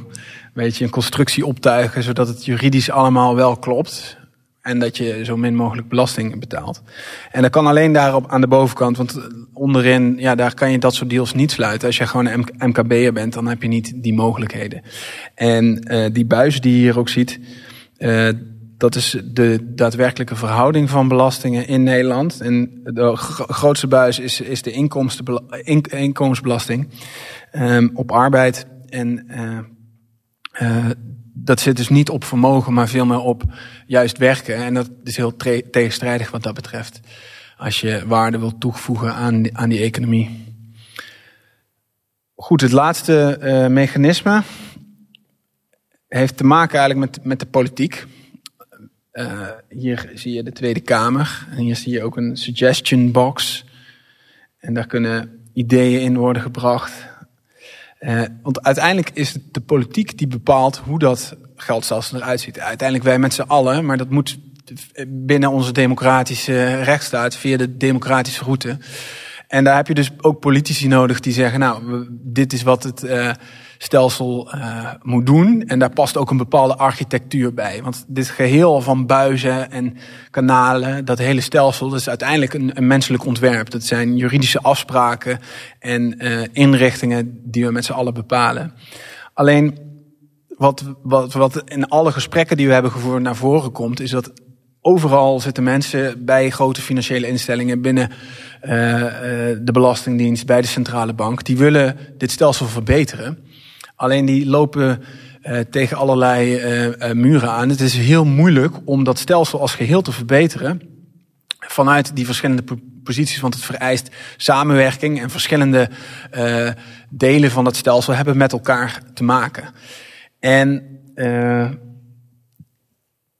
S4: weet je, een constructie optuigen, zodat het juridisch allemaal wel klopt. En dat je zo min mogelijk belasting betaalt. En dat kan alleen daarop aan de bovenkant. Want onderin, ja, daar kan je dat soort deals niet sluiten. Als je gewoon een MKB'er bent, dan heb je niet die mogelijkheden. En die buis die je hier ook ziet, dat is de daadwerkelijke verhouding van belastingen in Nederland. En de grootste buis is, is de inkomensbelasting um, op arbeid. En uh, dat zit dus niet op vermogen, maar veel meer op juist werken. En dat is heel tegenstrijdig wat dat betreft. Als je waarde wilt toevoegen aan die, aan die economie. Goed, het laatste uh, mechanisme heeft te maken eigenlijk met, met de politiek. Uh, hier zie je de Tweede Kamer. En hier zie je ook een suggestion box. En daar kunnen ideeën in worden gebracht. Uh, want uiteindelijk is het de politiek die bepaalt hoe dat geldstelsel eruit ziet. Uiteindelijk wij met z'n allen, maar dat moet binnen onze democratische rechtsstaat via de democratische route. En daar heb je dus ook politici nodig die zeggen, nou, dit is wat het uh, stelsel uh, moet doen. En daar past ook een bepaalde architectuur bij. Want dit geheel van buizen en kanalen, dat hele stelsel, dat is uiteindelijk een, een menselijk ontwerp. Dat zijn juridische afspraken en uh, inrichtingen die we met z'n allen bepalen. Alleen wat, wat, wat in alle gesprekken die we hebben gevoerd naar voren komt, is dat overal zitten mensen bij grote financiële instellingen binnen uh, de Belastingdienst, bij de centrale bank, die willen dit stelsel verbeteren. Alleen die lopen uh, tegen allerlei uh, muren aan. Het is heel moeilijk om dat stelsel als geheel te verbeteren vanuit die verschillende posities, want het vereist samenwerking en verschillende delen van het stelsel hebben met elkaar te maken. En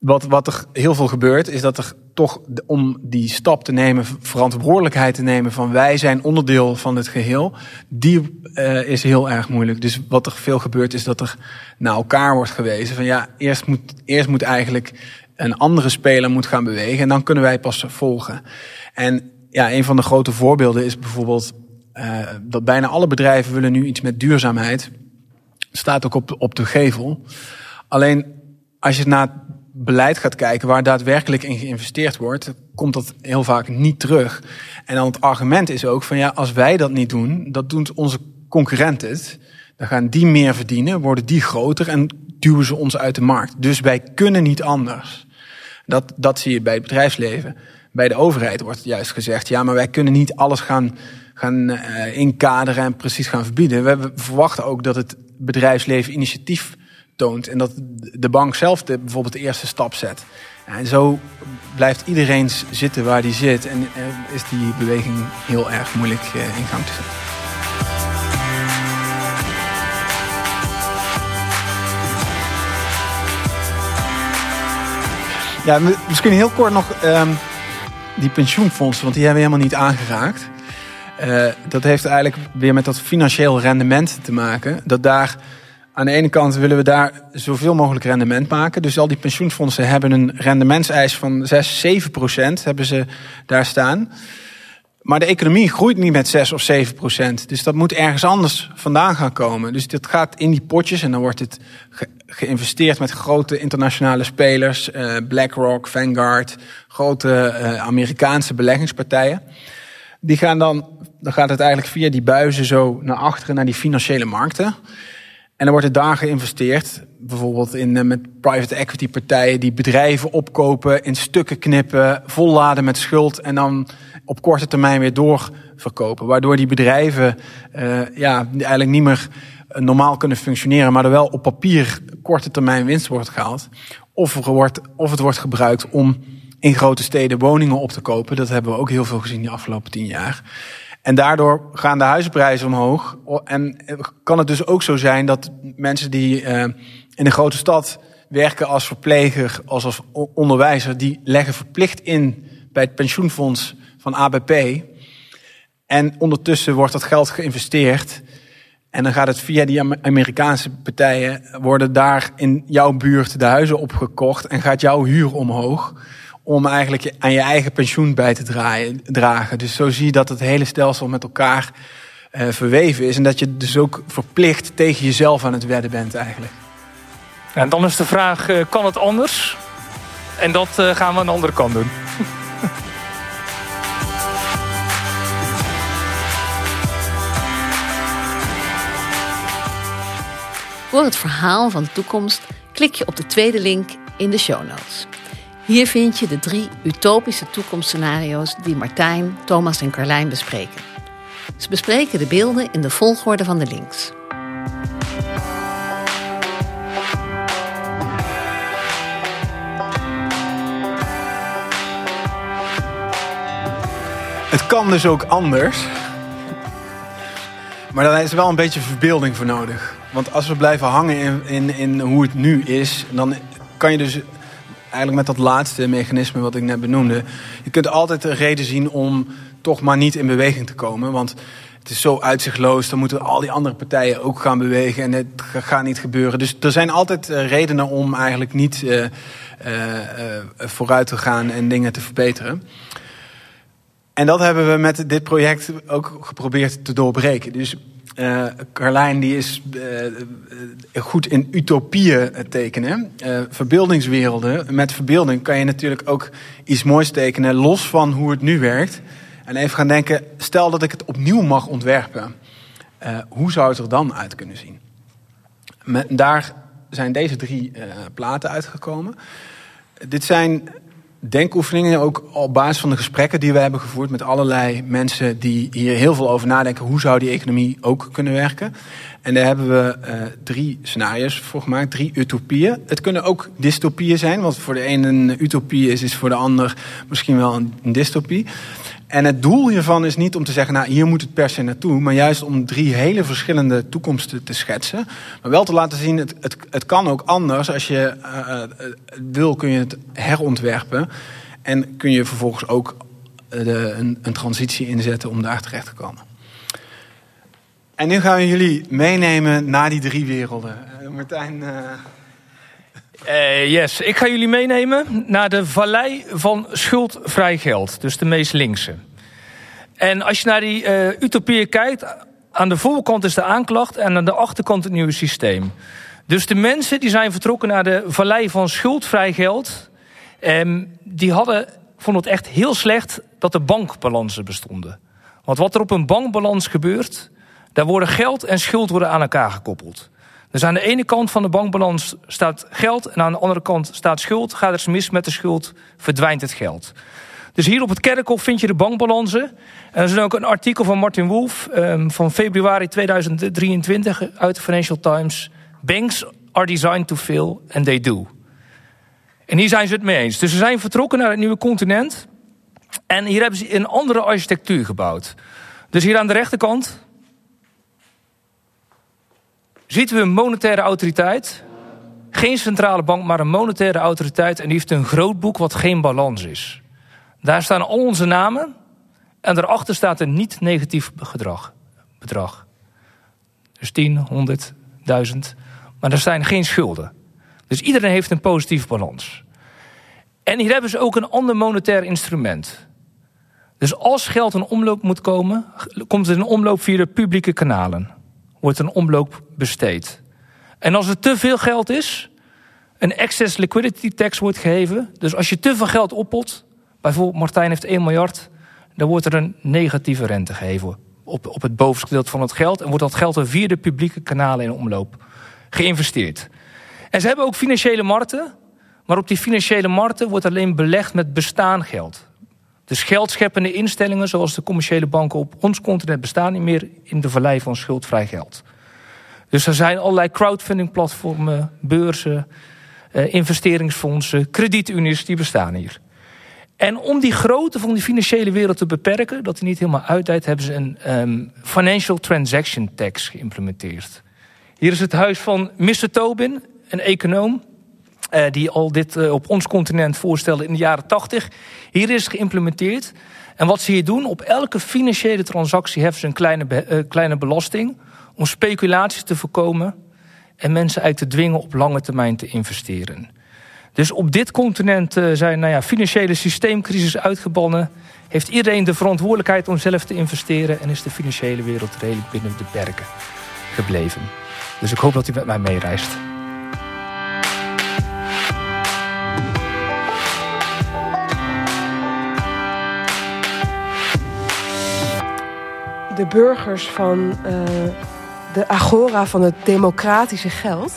S4: wat, wat er heel veel gebeurt, is dat er toch om die stap te nemen, verantwoordelijkheid te nemen van wij zijn onderdeel van het geheel, die uh, is heel erg moeilijk. Dus wat er veel gebeurt, is dat er naar elkaar wordt gewezen van ja, eerst moet, eerst moet eigenlijk een andere speler moet gaan bewegen en dan kunnen wij pas volgen. En ja, een van de grote voorbeelden is bijvoorbeeld uh, dat bijna alle bedrijven willen nu iets met duurzaamheid. Staat ook op, op de gevel. Alleen als je naar beleid gaat kijken waar daadwerkelijk in geïnvesteerd wordt, komt dat heel vaak niet terug. En dan het argument is ook van ja, als wij dat niet doen, dat doen onze concurrenten het. Dan gaan die meer verdienen, worden die groter en duwen ze ons uit de markt. Dus wij kunnen niet anders. Dat, dat zie je bij het bedrijfsleven. Bij de overheid wordt juist gezegd, ja, maar wij kunnen niet alles gaan, gaan uh, inkaderen en precies gaan verbieden. We verwachten ook dat het bedrijfsleven initiatief En dat de bank zelf de, bijvoorbeeld de eerste stap zet. En zo blijft iedereen zitten waar die zit. En is die beweging heel erg moeilijk eh, in gang te zetten. Ja, misschien heel kort nog um, die pensioenfondsen, want die hebben we helemaal niet aangeraakt. Uh, dat heeft eigenlijk weer met dat financieel rendement te maken. Dat daar aan de ene kant willen we daar zoveel mogelijk rendement maken. Dus al die pensioenfondsen hebben een rendementseis van 6, 7 procent hebben ze daar staan. Maar de economie groeit niet met 6 of 7 procent. Dus dat moet ergens anders vandaan gaan komen. Dus dat gaat in die potjes en dan wordt het ge geïnvesteerd met grote internationale spelers. Uh, BlackRock, Vanguard, grote uh, Amerikaanse beleggingspartijen. Die gaan dan, dan gaat het eigenlijk via die buizen zo naar achteren naar die financiële markten. En er wordt er daar geïnvesteerd, bijvoorbeeld in, eh, met private equity partijen die bedrijven opkopen, in stukken knippen, volladen met schuld en dan op korte termijn weer doorverkopen. Waardoor die bedrijven uh, ja, eigenlijk niet meer normaal kunnen functioneren, maar er wel op papier korte termijn winst wordt gehaald. Of, er wordt, of het wordt gebruikt om in grote steden woningen op te kopen. Dat hebben we ook heel veel gezien de afgelopen tien jaar. En daardoor gaan de huizenprijzen omhoog. En kan het dus ook zo zijn dat mensen die uh, in een grote stad werken als verpleger, als, als onderwijzer, die leggen verplicht in bij het pensioenfonds van ABP. En ondertussen wordt dat geld geïnvesteerd. En dan gaat het via die Amerikaanse partijen, worden daar in jouw buurt de huizen opgekocht en gaat jouw huur omhoog om eigenlijk aan je eigen pensioen bij te draaien, dragen. Dus zo zie je dat het hele stelsel met elkaar uh, verweven is. En dat je dus ook verplicht tegen jezelf aan het wedden bent eigenlijk.
S3: En dan is de vraag, uh, kan het anders? En dat gaan we aan de andere kant doen.
S1: Voor het verhaal van de toekomst klik je op de tweede link in de show notes. Hier vind je de drie utopische toekomstscenario's die Martijn, Thomas en Carlijn bespreken. Ze bespreken de beelden in de volgorde van de links.
S4: Het kan dus ook anders. Maar daar is wel een beetje verbeelding voor nodig. Want als we blijven hangen in, in, in hoe het nu is, dan kan je dus eigenlijk met dat laatste mechanisme wat ik net benoemde, je kunt altijd een reden zien om toch maar niet in beweging te komen. Want het is zo uitzichtloos, dan moeten al die andere partijen ook gaan bewegen en het gaat niet gebeuren. Dus er zijn altijd eh, redenen om eigenlijk niet uh, uh, vooruit te gaan en dingen te verbeteren. En dat hebben we met dit project ook geprobeerd te doorbreken. Dus uh, Carlijn die is uh, goed in utopieën tekenen. Verbeeldingswerelden. Met verbeelding kan je natuurlijk ook iets moois tekenen, los van hoe het nu werkt. En even gaan denken, stel dat ik het opnieuw mag ontwerpen. hoe zou het er dan uit kunnen zien? Met, daar zijn deze drie platen uitgekomen. Dit zijn denkoefeningen, ook op basis van de gesprekken die we hebben gevoerd met allerlei mensen die hier heel veel over nadenken. Hoe zou die economie ook kunnen werken? En daar hebben we uh, drie scenario's voor gemaakt, drie utopieën. Het kunnen ook dystopieën zijn, wat voor de een een utopie is, is voor de ander misschien wel een dystopie. En het doel hiervan is niet om te zeggen, nou hier moet het per se naartoe, maar juist om drie hele verschillende toekomsten te schetsen. Maar wel te laten zien, het, het, het kan ook anders. Als je uh, wil, kun je het herontwerpen. En kun je vervolgens ook de, een, een transitie inzetten om daar terecht te komen. En nu gaan we jullie meenemen naar die drie werelden. Martijn.
S3: Yes, ik ga jullie meenemen naar de vallei van schuldvrij geld. Dus de meest linkse. En als je naar die uh, utopieën kijkt, aan de voorkant is de aanklacht en aan de achterkant het nieuwe systeem. Dus de mensen die zijn vertrokken naar de vallei van schuldvrij geld, um, die hadden, vonden het echt heel slecht dat er bankbalansen bestonden. Want wat er op een bankbalans gebeurt, daar worden geld en schuld worden aan elkaar gekoppeld. Dus aan de ene kant van de bankbalans staat geld en aan de andere kant staat schuld. Gaat er eens mis met de schuld, verdwijnt het geld. Dus hier op het kerkhof vind je de bankbalansen. En er is ook een artikel van Martin Wolf um, van februari 2023 uit de Financial Times. Banks are designed to fail and they do. En hier zijn ze het mee eens. Dus ze zijn vertrokken naar het nieuwe continent. En hier hebben ze een andere architectuur gebouwd. Dus hier aan de rechterkant Ziet we een monetaire autoriteit. Geen centrale bank, maar een monetaire autoriteit. En die heeft een groot boek wat geen balans is. Daar staan al onze namen. En daarachter staat een niet negatief gedrag, bedrag. Dus 10, 100, 1000. Maar er zijn geen schulden. Dus iedereen heeft een positieve balans. En hier hebben ze ook een ander monetair instrument. Dus als geld in omloop moet komen, komt het in omloop via de publieke kanalen wordt een omloop besteed. En als er te veel geld is, een excess liquidity tax wordt gegeven. Dus als je te veel geld oppot, bijvoorbeeld Martijn heeft 1 miljard, dan wordt er een negatieve rente gegeven op, op het bovenste gedeelte van het geld. En wordt dat geld er via de publieke kanalen in omloop geïnvesteerd. En ze hebben ook financiële markten, maar op die financiële markten wordt alleen belegd met bestaan geld. Dus geldscheppende instellingen zoals de commerciële banken op ons continent bestaan niet meer in de vallei van schuldvrij geld. Dus er zijn allerlei crowdfunding platformen, beurzen, eh, investeringsfondsen, kredietunies die bestaan hier. En om die grootte van die financiële wereld te beperken, dat die niet helemaal uitdijt, hebben ze een um, Financial Transaction Tax geïmplementeerd. Hier is het huis van Mr. Tobin, een econoom. Uh, die al dit uh, op ons continent voorstelde in de jaren 80. Hier is het geïmplementeerd. En wat ze hier doen, op elke financiële transactie heffen ze een kleine, uh, kleine belasting. Om speculaties te voorkomen en mensen eigenlijk te dwingen op lange termijn te investeren. Dus op dit continent zijn nou ja, financiële systeemcrisis uitgebannen. Heeft iedereen de verantwoordelijkheid om zelf te investeren. En is de financiële wereld redelijk binnen de perken gebleven. Dus ik hoop dat u met mij meereist.
S2: De burgers van uh, de agora van het democratische geld...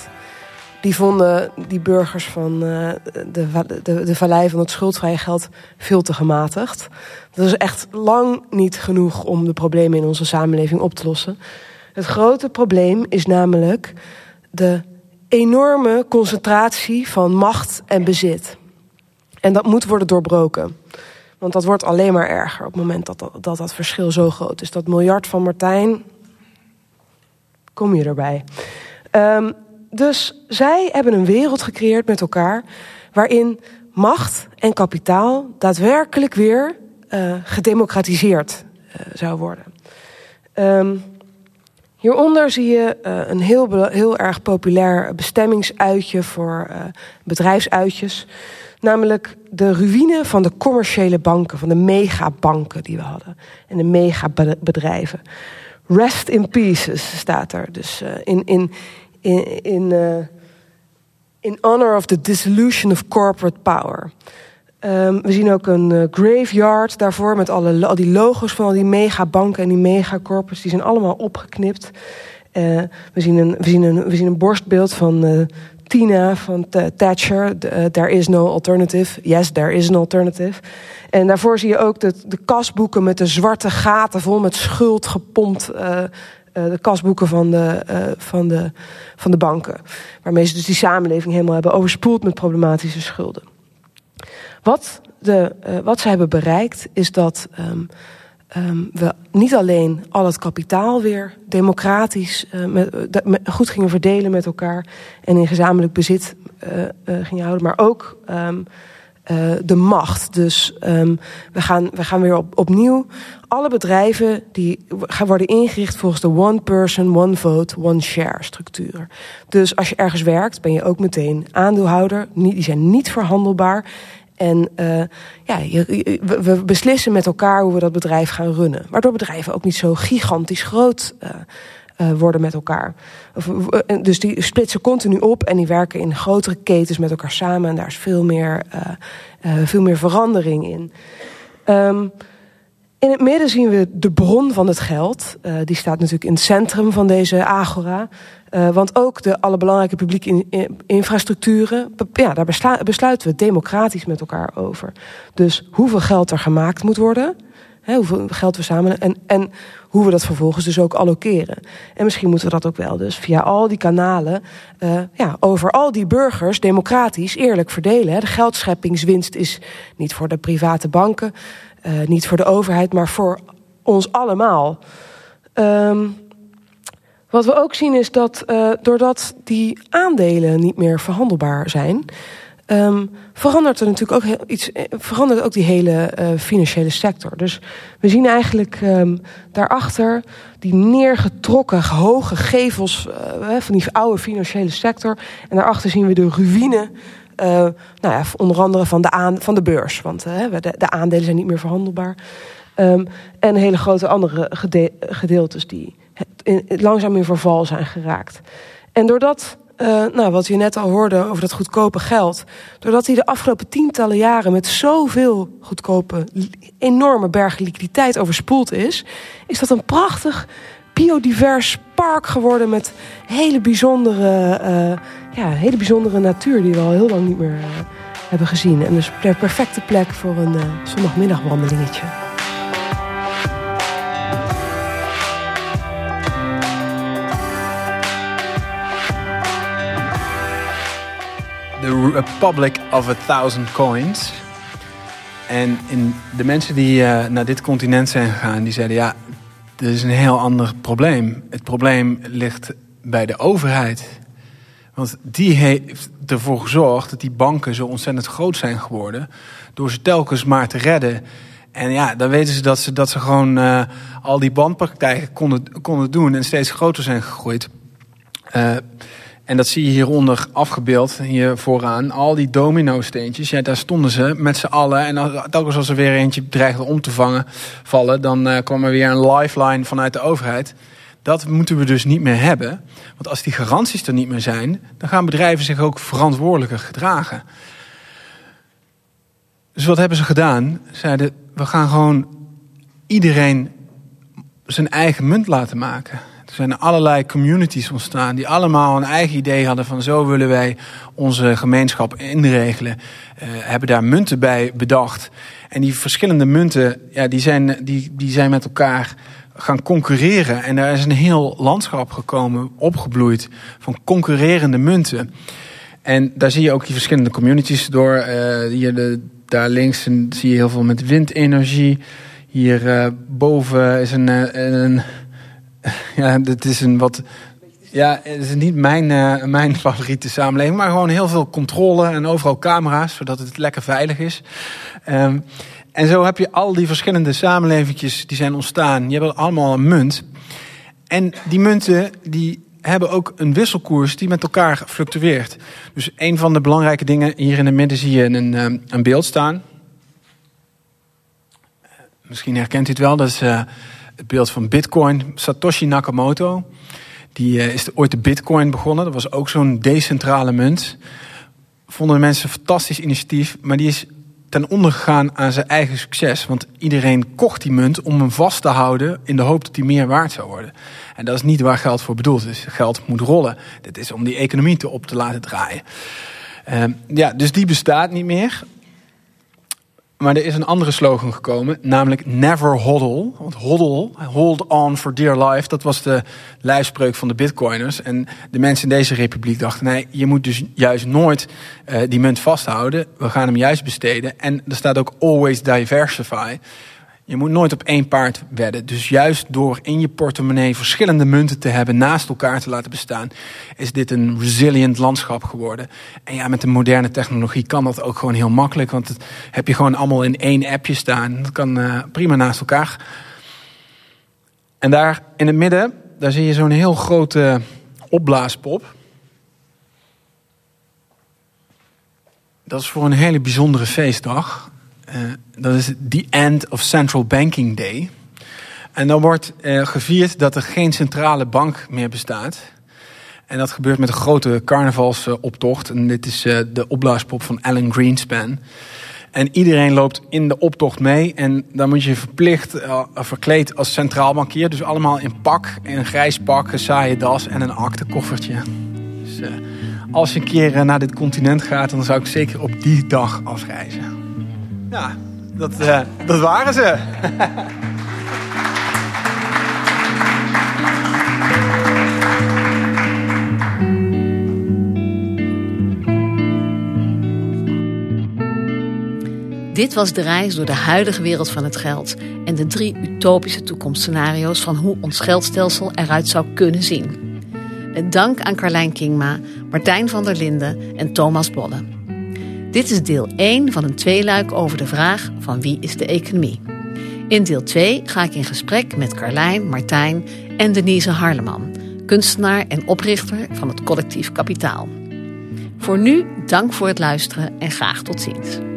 S2: die vonden die burgers van uh, de, de, de vallei van het schuldvrije geld veel te gematigd. Dat is echt lang niet genoeg om de problemen in onze samenleving op te lossen. Het grote probleem is namelijk de enorme concentratie van macht en bezit. En dat moet worden doorbroken. Want dat wordt alleen maar erger op het moment dat dat, dat, dat verschil zo groot is. Dat miljard van Martijn, kom je erbij. Um, dus zij hebben een wereld gecreëerd met elkaar... waarin macht en kapitaal daadwerkelijk weer uh, gedemocratiseerd uh, zou worden. Um, Hieronder zie je uh, een heel, heel erg populair bestemmingsuitje voor bedrijfsuitjes. Namelijk de ruïne van de commerciële banken, van de megabanken die we hadden. En de megabedrijven. Rest in pieces staat er. Dus uh, in, in, in, in, in honor of the dissolution of corporate power. Um, we zien ook een uh, graveyard daarvoor met alle, al die logo's van al die megabanken en die megacorpus. Die zijn allemaal opgeknipt. We, zien een, we, zien een, we zien een borstbeeld van Tina van Thatcher. there is no alternative. Yes, there is an alternative. En daarvoor zie je ook de, de kasboeken met de zwarte gaten vol met schuld gepompt. de kasboeken van de, van, de, van de banken. Waarmee ze dus die samenleving helemaal hebben overspoeld met problematische schulden. Wat, de, wat ze hebben bereikt is dat um, um, we niet alleen al het kapitaal weer democratisch met, met, goed gingen verdelen met elkaar en in gezamenlijk bezit uh, gingen houden, maar ook um, de macht. Dus we, gaan, we gaan weer op, opnieuw alle bedrijven die gaan worden ingericht volgens de one person, one vote, one share structuur. Dus als je ergens werkt, ben je ook meteen aandeelhouder. Die zijn niet verhandelbaar. En uh, ja, je, we beslissen met elkaar hoe we dat bedrijf gaan runnen. Waardoor bedrijven ook niet zo gigantisch groot uh, uh, worden met elkaar. Dus die splitsen continu op en die werken in grotere ketens met elkaar samen. En daar is veel meer, veel meer verandering in. Um, in het midden zien we de bron van het geld. Die staat natuurlijk in het centrum van deze agora. Uh, want ook de alle belangrijke publieke in, in, infrastructuren, ja, daar besluiten we democratisch met elkaar over. Dus hoeveel geld er gemaakt moet worden, hè, hoeveel geld we samen en, en hoe we dat vervolgens dus ook allokeren. En misschien moeten we dat ook wel dus via al die kanalen, uh, ja, over al die burgers democratisch eerlijk verdelen. Hè. De geldscheppingswinst is niet voor de private banken. Uh, niet voor de overheid, maar voor ons allemaal. Um, wat we ook zien is dat uh, doordat die aandelen niet meer verhandelbaar zijn, um, verandert er natuurlijk ook iets, eh, verandert ook die hele uh, financiële sector. Dus we zien eigenlijk um, daarachter die neergetrokken hoge gevels van die oude financiële sector. En daarachter zien we de ruïne nou ja, onder andere van de, van de beurs. Want de, de, aandelen zijn niet meer verhandelbaar. Um, en hele grote andere gede gedeeltes die langzaam in verval zijn geraakt. En doordat, uh, nou, wat je net al hoorde over dat goedkope geld... doordat hij de afgelopen tientallen jaren met zoveel goedkope... enorme bergen liquiditeit overspoeld is... is dat een prachtig biodivers park geworden met hele bijzondere, uh, ja, hele bijzondere natuur die we al heel lang niet meer uh, hebben gezien. En dus de perfecte plek voor een zondagmiddagwandelingetje.
S4: The Republic of a Thousand Coins. En in de mensen die naar dit continent zijn gegaan, die zeiden ja, dat is een heel ander probleem. Het probleem ligt bij de overheid. Want die heeft ervoor gezorgd dat die banken zo ontzettend groot zijn geworden. Door ze telkens maar te redden. En ja, dan weten ze dat ze, dat ze gewoon uh, al die bandpraktijken konden, konden doen en steeds groter zijn gegroeid. Uh, en dat zie je hieronder afgebeeld, hier vooraan. Al die domino-steentjes, ja, daar stonden ze met z'n allen. En telkens als er weer eentje dreigde om te vangen, vallen... dan uh, kwam er weer een lifeline vanuit de overheid. Dat moeten we dus niet meer hebben. Want als die garanties er niet meer zijn... dan gaan bedrijven zich ook verantwoordelijker gedragen. Dus wat hebben ze gedaan? Zeiden, we gaan gewoon iedereen zijn eigen munt laten maken. Er zijn allerlei communities ontstaan die allemaal een eigen idee hadden van zo willen wij onze gemeenschap inregelen. Uh, hebben daar munten bij bedacht. En die verschillende munten, ja, die, zijn, die, die zijn met elkaar gaan concurreren. En daar is een heel landschap gekomen, opgebloeid van concurrerende munten. En daar zie je ook die verschillende communities door. Uh, hier de, daar links zie je heel veel met windenergie. Hier uh, boven is een, een ja, dit is een wat. Ja, het is niet mijn, uh, mijn favoriete samenleving, maar gewoon heel veel controle en overal camera's, zodat het lekker veilig is. Um, en zo heb je al die verschillende samenlevingjes die zijn ontstaan. Je hebt allemaal een munt. En die munten die hebben ook een wisselkoers die met elkaar fluctueert. Dus een van de belangrijke dingen, hier in het midden zie je een, ehm, een beeld staan. Misschien herkent u het wel, dat is uh, het beeld van Bitcoin. Satoshi Nakamoto, die uh, is ooit de Bitcoin begonnen. Dat was ook zo'n decentrale munt. Vonden de mensen een fantastisch initiatief, maar die is ten onder gegaan aan zijn eigen succes. Want iedereen kocht die munt om hem vast te houden in de hoop dat hij meer waard zou worden. En dat is niet waar geld voor bedoeld is. Geld moet rollen. Dit is om die economie te op te laten draaien. Uh, ja, dus die bestaat niet meer. Maar er is een andere slogan gekomen, namelijk never hodl. Want hodl, hold on for dear life, dat was de lijfspreuk van de bitcoiners. En de mensen in deze republiek dachten, nee, je moet dus juist nooit uh, die munt vasthouden. We gaan hem juist besteden. En er staat ook always diversify. Je moet nooit op één paard wedden. Dus juist door in je portemonnee verschillende munten te hebben, naast elkaar te laten bestaan, is dit een resilient landschap geworden. En ja, met de moderne technologie kan dat ook gewoon heel makkelijk, want het heb je gewoon allemaal in één appje staan. Dat kan uh, prima naast elkaar. En daar in het midden, daar zie je zo'n heel grote opblaaspop. Dat is voor een hele bijzondere feestdag. Uh, dat is the end of central banking day. En dan wordt uh, gevierd dat er geen centrale bank meer bestaat. En dat gebeurt met een grote carnavalsoptocht. En dit is uh, de opblaaspop van Alan Greenspan. En iedereen loopt in de optocht mee. En dan moet je verplicht verkleed als centraal bankier. Dus allemaal in pak, in een grijs pak, een saaie das en een aktekoffertje. Dus uh, als je een keer naar dit continent gaat, dan zou ik zeker op die dag afreizen. Ja, dat, uh, dat waren ze.
S1: Dit was de reis door de huidige wereld van het geld en de drie utopische toekomstscenario's van hoe ons geldstelsel eruit zou kunnen zien. Met dank aan Carlijn Kingma, Martijn van der Linden en Thomas Bolle. Dit is deel 1 van een tweeluik over de vraag van wie is de economie. In deel 2 ga ik in gesprek met Carlijn, Martijn en Denise Harleman, kunstenaar en oprichter van het collectief Kapitaal. Voor nu dank voor het luisteren en graag tot ziens.